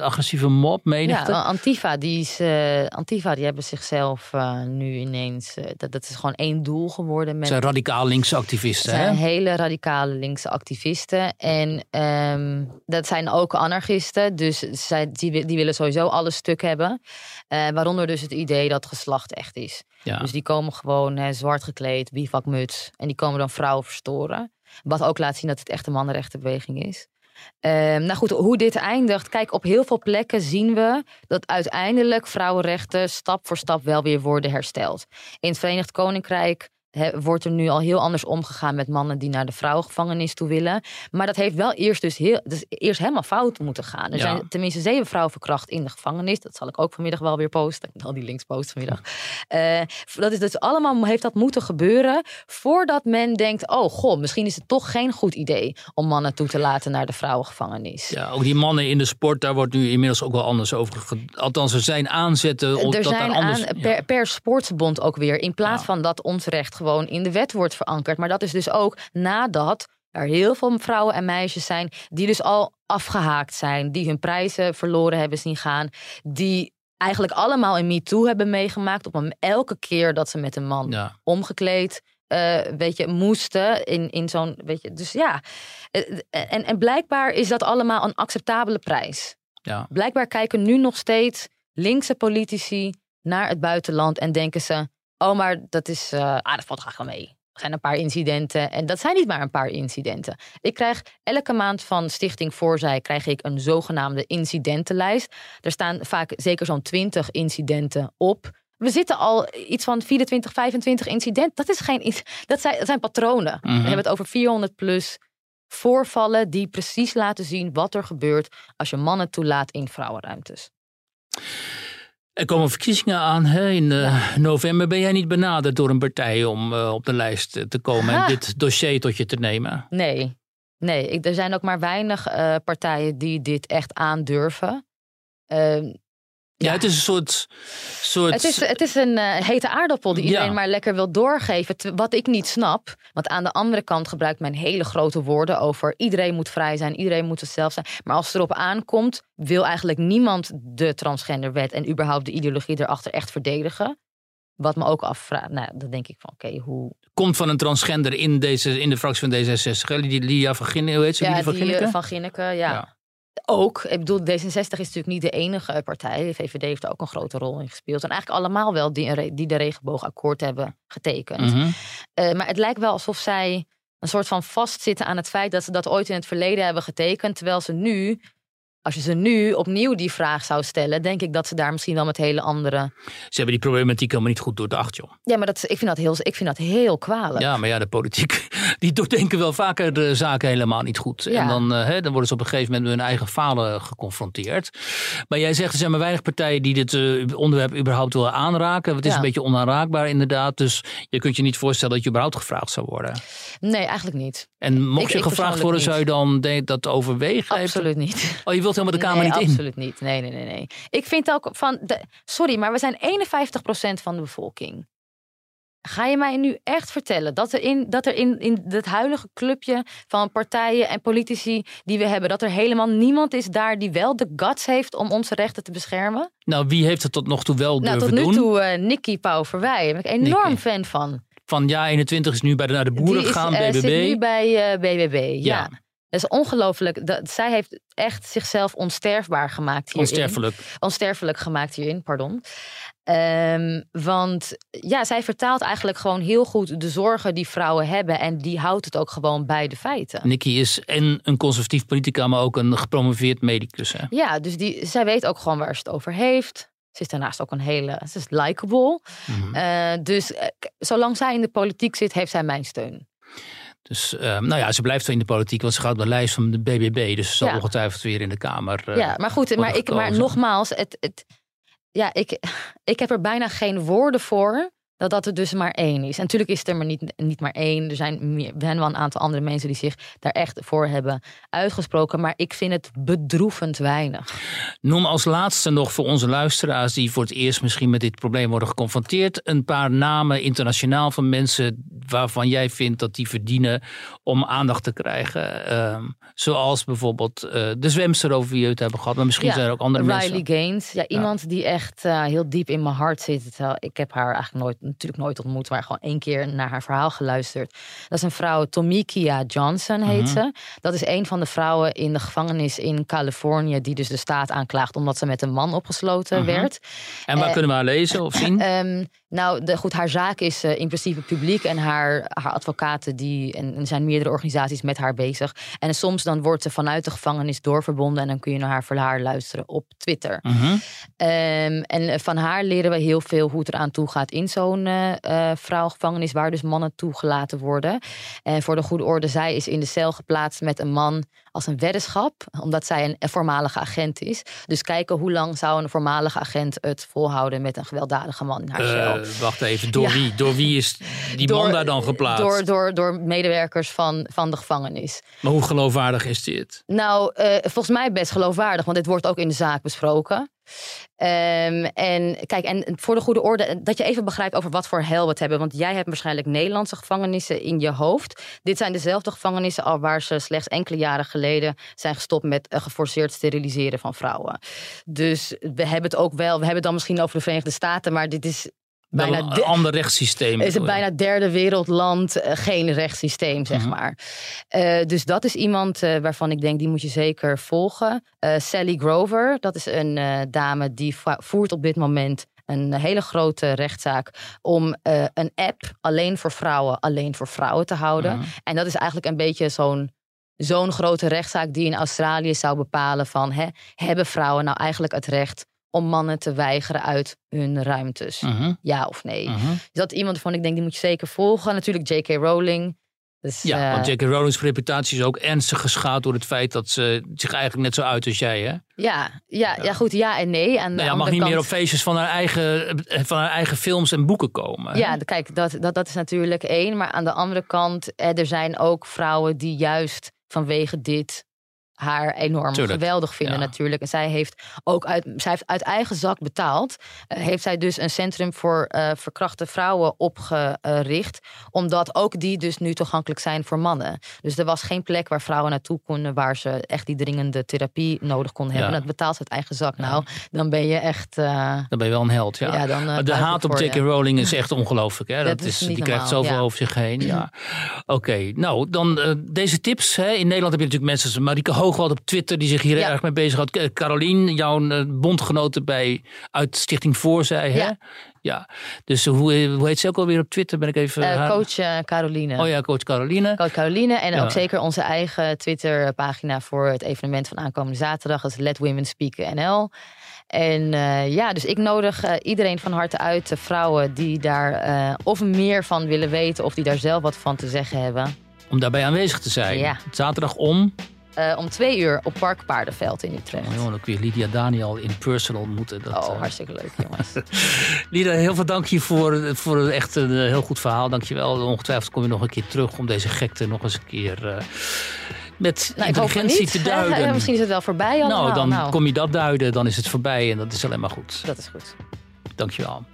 Speaker 4: agressieve mob,
Speaker 1: Ja,
Speaker 4: menigte.
Speaker 1: want Antifa, die, is, eh, Antifa, die hebben zichzelf eh, nu ineens. dat, dat is gewoon één doel geworden. Met,
Speaker 4: Het zijn radicaal linkse activisten.
Speaker 1: zijn
Speaker 4: Hè?
Speaker 1: hele radicale linkse activisten. En ehm, dat zijn ook anarchisten. Dus zij, die, die willen sowieso alles stuk hebben. Eh, waaronder dus het idee dat geslacht echt is.
Speaker 4: Ja.
Speaker 1: Dus die komen gewoon zwart gekleed, bivakmuts. En die komen dan vrouwen verstoren. Wat ook laat zien dat het echt een mannenrechtenbeweging is. Ehm, nou goed, hoe dit eindigt. Kijk, op heel veel plekken zien we dat uiteindelijk vrouwenrechten stap voor stap wel weer worden hersteld. In het Verenigd Koninkrijk wordt er nu al heel anders omgegaan met mannen die naar de vrouwengevangenis toe willen. Maar dat heeft wel eerst dus heel, dus eerst helemaal fout moeten gaan. Er
Speaker 4: Ja.
Speaker 1: zijn tenminste zeven vrouwen verkracht in de gevangenis. Dat zal ik ook vanmiddag wel weer posten. Ik al die links posten vanmiddag. Eh, dat is dus allemaal heeft dat moeten gebeuren voordat men denkt: oh goh, misschien is het toch geen goed idee om mannen toe te laten naar de vrouwengevangenis.
Speaker 4: Ja, ook die mannen in de sport, daar wordt nu inmiddels ook wel anders over. Althans, er zijn aanzetten om
Speaker 1: er
Speaker 4: dat
Speaker 1: zijn
Speaker 4: daar anders.
Speaker 1: aan,
Speaker 4: ja.
Speaker 1: per, per sportsbond ook weer. In plaats van dat ons recht gewoon in de wet wordt verankerd. Maar dat is dus ook nadat er heel veel vrouwen en meisjes zijn die dus al afgehaakt zijn. Die hun prijzen verloren hebben zien gaan. Die eigenlijk allemaal in MeToo hebben meegemaakt. Op een, elke keer dat ze met een man
Speaker 4: Ja.
Speaker 1: omgekleed, eh, weet je, moesten in, in zo'n, weet je, dus ja. Eh, En, en blijkbaar is dat allemaal een acceptabele prijs.
Speaker 4: Ja.
Speaker 1: Blijkbaar kijken nu nog steeds linkse politici naar het buitenland en denken ze, oh, maar dat is, eh, ah, dat valt graag wel mee. Er zijn een paar incidenten en dat zijn niet maar een paar incidenten. Ik krijg elke maand van Stichting Voorzij krijg ik een zogenaamde incidentenlijst. Er staan vaak zeker zo'n 20 incidenten op. We zitten al iets van 24, 25 incidenten. Dat, is geen, dat, zijn, dat zijn patronen.
Speaker 4: Mhm.
Speaker 1: We hebben het over 400 plus voorvallen die precies laten zien wat er gebeurt als je mannen toelaat in vrouwenruimtes.
Speaker 4: Er komen verkiezingen aan hè, in eh, november. Ben jij niet benaderd door een partij om eh, op de lijst te komen en dit dossier tot je te nemen?
Speaker 1: Nee, nee ik, er zijn ook maar weinig eh, partijen die dit echt aandurven.
Speaker 4: Ja, het is een soort. soort
Speaker 1: Het is, het is een eh, hete aardappel die
Speaker 4: Ja.
Speaker 1: iedereen maar lekker wil doorgeven. Wat ik niet snap. Want aan de andere kant gebruikt men hele grote woorden over iedereen moet vrij zijn, iedereen moet zichzelf zijn. Maar als het erop aankomt, wil eigenlijk niemand de transgenderwet en überhaupt de ideologie erachter echt verdedigen. Wat me ook afvraagt. Nou, dan denk ik van oké, hoe.
Speaker 4: komt van een transgender in, deze, in de fractie van D66. hè? Die Lia van Ginneken, hoe heet ze? Lia van
Speaker 1: die, eh, van Ginneken, ja.
Speaker 4: Ja.
Speaker 1: Ook, ik bedoel, D66 is natuurlijk niet de enige partij. De VVD heeft er ook een grote rol in gespeeld. En eigenlijk allemaal wel die, die de regenboogakkoord hebben getekend.
Speaker 4: Mhm.
Speaker 1: Eh, maar het lijkt wel alsof zij een soort van vastzitten aan het feit dat ze dat ooit in het verleden hebben getekend. Terwijl ze nu, als je ze nu opnieuw die vraag zou stellen, denk ik dat ze daar misschien wel met hele andere.
Speaker 4: Ze hebben die problematiek helemaal niet goed doordacht, joh.
Speaker 1: Ja, maar dat, ik, vind dat heel, ik vind dat heel kwalijk.
Speaker 4: Ja, maar ja, de politiek, die doordenken wel vaker de zaken helemaal niet goed.
Speaker 1: Ja.
Speaker 4: En dan, eh, hè, dan worden ze op een gegeven moment met hun eigen falen geconfronteerd. Maar jij zegt, er zijn maar weinig partijen die dit eh, onderwerp überhaupt willen aanraken. Het is
Speaker 1: Ja.
Speaker 4: een beetje onaanraakbaar inderdaad. Dus je kunt je niet voorstellen dat je überhaupt gevraagd zou worden.
Speaker 1: Nee, eigenlijk niet.
Speaker 4: En mocht
Speaker 1: Ik-
Speaker 4: je
Speaker 1: ik
Speaker 4: gevraagd worden,
Speaker 1: niet.
Speaker 4: zou je dan dat overwegen?
Speaker 1: Absoluut niet.
Speaker 4: Oh, je wilt helemaal de Kamer
Speaker 1: nee,
Speaker 4: niet in?
Speaker 1: absoluut niet. Nee, nee, nee, nee. Ik vind ook van. De, sorry, maar we zijn 51% van de bevolking. Ga je mij nu echt vertellen dat er in, dat er in, in het huidige clubje van partijen en politici die we hebben, dat er helemaal niemand is daar die wel de guts heeft om onze rechten te beschermen?
Speaker 4: Nou, wie heeft het tot nog toe wel
Speaker 1: Nou,
Speaker 4: durven
Speaker 1: tot nu
Speaker 4: doen?
Speaker 1: toe uh, Nicky. Daar ben ik enorm
Speaker 4: Nicky.
Speaker 1: fan van.
Speaker 4: Van ja, 21 is nu bij de, naar de boeren
Speaker 1: Die is,
Speaker 4: gegaan,
Speaker 1: eh,
Speaker 4: BBB.
Speaker 1: zit nu bij eh, BBB. Ja.
Speaker 4: Ja.
Speaker 1: Dat is ongelooflijk. Dat, zij heeft echt zichzelf onsterfbaar gemaakt hierin.
Speaker 4: Onsterfelijk.
Speaker 1: onsterfelijk gemaakt hierin, pardon. Ehm, want ja, zij vertaalt eigenlijk gewoon heel goed de zorgen die vrouwen hebben. En die houdt het ook gewoon bij de feiten.
Speaker 4: Nicky is en een conservatief politica, maar ook een gepromoveerd medicus. Hè?
Speaker 1: Ja, dus die, zij weet ook gewoon waar ze het over heeft. Ze is daarnaast ook een hele, ze is likable.
Speaker 4: Mhm.
Speaker 1: Eh, dus eh, zolang zij in de politiek zit, heeft zij mijn steun.
Speaker 4: Dus ehm, nou ja, ze blijft wel in de politiek, want ze gaat op de lijst van de BBB. Dus ze zal
Speaker 1: Ja.
Speaker 4: ongetwijfeld weer in de Kamer. eh,
Speaker 1: ja, maar goed, maar, ik, maar nogmaals, het, het, ja, ik, ik heb er bijna geen woorden voor dat dat er dus maar één is. En natuurlijk is het er maar niet, niet maar één. Er zijn, meer, er zijn wel een aantal andere mensen die zich daar echt voor hebben uitgesproken. Maar ik vind het bedroevend weinig.
Speaker 4: Noem als laatste nog voor onze luisteraars die voor het eerst misschien met dit probleem worden geconfronteerd. Een paar namen internationaal van mensen waarvan jij vindt dat die verdienen om aandacht te krijgen. Ehm, zoals bijvoorbeeld eh, de zwemster over wie we het hebben gehad. Maar misschien
Speaker 1: Ja,
Speaker 4: zijn er ook andere
Speaker 1: Riley
Speaker 4: mensen.
Speaker 1: Gaines. Ja, iemand die echt eh, heel diep in mijn hart zit. Ik heb haar eigenlijk nooit, natuurlijk nooit ontmoet, maar gewoon één keer naar haar verhaal geluisterd. Dat is een vrouw, Tomikia Johnson heet
Speaker 4: Mhm.
Speaker 1: ze. Dat is een van de vrouwen in de gevangenis in Californië die dus de staat aanklaagt omdat ze met een man opgesloten
Speaker 4: Mhm.
Speaker 1: werd.
Speaker 4: En waar
Speaker 1: Eh,
Speaker 4: kunnen we haar lezen of zien?
Speaker 1: Ehm, nou, de, goed, haar zaak is eh, in principe publiek en haar, haar advocaten die, en er zijn meerdere organisaties met haar bezig. En soms dan wordt ze vanuit de gevangenis doorverbonden en dan kun je naar haar verhaal luisteren op Twitter.
Speaker 4: Mhm.
Speaker 1: Ehm, en van haar leren we heel veel hoe het eraan toe gaat in zo'n eh eh, vrouwengevangenis, waar dus mannen toegelaten worden. En voor de goede orde, zij is in de cel geplaatst met een man als een weddenschap, omdat zij een, voormalige agent is. Dus kijken hoe lang zou een voormalige agent het volhouden met een gewelddadige man in haar cel.
Speaker 4: Eh, wacht even, door
Speaker 1: Ja.
Speaker 4: wie? Door wie is die
Speaker 1: Door-
Speaker 4: man daar dan geplaatst?
Speaker 1: Door, door, door medewerkers van, van de gevangenis.
Speaker 4: Maar hoe geloofwaardig is dit?
Speaker 1: Nou, eh, volgens mij best geloofwaardig, want dit wordt ook in de zaak besproken. Ehm, en kijk, en voor de goede orde, dat je even begrijpt over wat voor hel we het hebben. Want jij hebt waarschijnlijk Nederlandse gevangenissen in je hoofd. Dit zijn dezelfde gevangenissen al waar ze slechts enkele jaren geleden zijn gestopt met eh, geforceerd steriliseren van vrouwen. Dus we hebben het ook wel, we hebben het dan misschien over de Verenigde Staten, maar dit is bijna
Speaker 4: een
Speaker 1: de-
Speaker 4: ander rechtssysteem.
Speaker 1: is het bijna derde wereldland, eh, geen rechtssysteem, zeg
Speaker 4: Mhm.
Speaker 1: maar. Eh, dus dat is iemand eh, waarvan ik denk, die moet je zeker volgen. Sally Grover, dat is een dame die voert op dit moment een hele grote rechtszaak om een app alleen voor vrouwen, alleen voor vrouwen te houden.
Speaker 4: Mhm.
Speaker 1: En dat is eigenlijk een beetje zo'n zo'n grote rechtszaak die in Australië zou bepalen van hè, hebben vrouwen nou eigenlijk het recht om mannen te weigeren uit hun ruimtes?
Speaker 4: Mhm,
Speaker 1: Ja of nee?
Speaker 4: mhm.
Speaker 1: Dus dat is iemand van ik denk, die moet je zeker volgen. Natuurlijk J.K. Rowling. Dus,
Speaker 4: Ja,
Speaker 1: eh,
Speaker 4: want J.K. Rowling's reputatie is ook ernstig geschaad door het feit dat ze zich eigenlijk net zo uit als jij, hè?
Speaker 1: ja, ja, ja, goed, ja en nee. Aan
Speaker 4: Nou ja, mag niet meer op feestjes van haar eigen, van haar eigen films en boeken komen. hè?
Speaker 1: Ja, kijk, dat, dat, dat is natuurlijk één. Maar aan de andere kant, eh, er zijn ook vrouwen die juist vanwege dit haar enorm
Speaker 4: Tuurlijk,
Speaker 1: geweldig vinden
Speaker 4: ja.
Speaker 1: natuurlijk. En zij heeft ook uit, zij heeft uit eigen zak betaald. eh, heeft zij dus een centrum voor eh, verkrachte vrouwen opgericht. Omdat ook die dus nu toegankelijk zijn voor mannen. Dus er was geen plek waar vrouwen naartoe konden... waar ze echt die dringende therapie nodig konden hebben.
Speaker 4: Ja.
Speaker 1: Dat betaalt uit eigen zak. Nou, dan ben je echt... eh,
Speaker 4: Dan ben je wel een held, ja.
Speaker 1: Ja, dan,
Speaker 4: de haat op J.K. Rowling is echt ongelooflijk. Hè?
Speaker 1: Dat
Speaker 4: Dat
Speaker 1: is
Speaker 4: die
Speaker 1: niet
Speaker 4: krijgt
Speaker 1: normaal,
Speaker 4: zoveel over zich heen. Ja. Oké, nou dan deze tips. Hè? In Nederland heb je natuurlijk mensen zoals Marike Hoogwald op Twitter... die zich hier
Speaker 1: Ja.
Speaker 4: erg mee bezighoudt. K- Carolien, jouw eh, bondgenote bij, uit Stichting Voorzij. Hè?
Speaker 1: Ja.
Speaker 4: ja. Dus hoe, hoe heet ze ook alweer op Twitter? Ben ik even...
Speaker 1: eh, coach eh, Caroline.
Speaker 4: Oh ja, coach Caroline.
Speaker 1: Coach Caroline. En
Speaker 4: Ja.
Speaker 1: ook zeker onze eigen Twitter-pagina voor het evenement van aankomende zaterdag. Dat is Let Women Speak NL. En eh, ja, dus ik nodig eh, iedereen van harte uit. de vrouwen die daar eh, of meer van willen weten. Of die daar zelf wat van te zeggen hebben.
Speaker 4: Om daarbij aanwezig te zijn.
Speaker 1: Ja.
Speaker 4: Zaterdag om...
Speaker 1: Eh, om twee uur op Park Paardenveld in Utrecht.
Speaker 4: Oh, joh, dan kun je Lydia Daniel in person ontmoeten. Dat,
Speaker 1: Oh,
Speaker 4: eh,
Speaker 1: hartstikke leuk jongens.
Speaker 4: Lydia, heel veel dank je voor, voor echt een eh, heel goed verhaal. Dank je wel. Ongetwijfeld kom je nog een keer terug om deze gekte nog eens een keer met
Speaker 1: nou,
Speaker 4: intelligentie te duiden.
Speaker 1: Ja, misschien is het wel voorbij allemaal.
Speaker 4: nou, dan
Speaker 1: Nou,
Speaker 4: kom je dat duiden, dan is het voorbij en dat is alleen maar goed.
Speaker 1: Dat is goed.
Speaker 4: Dank je wel.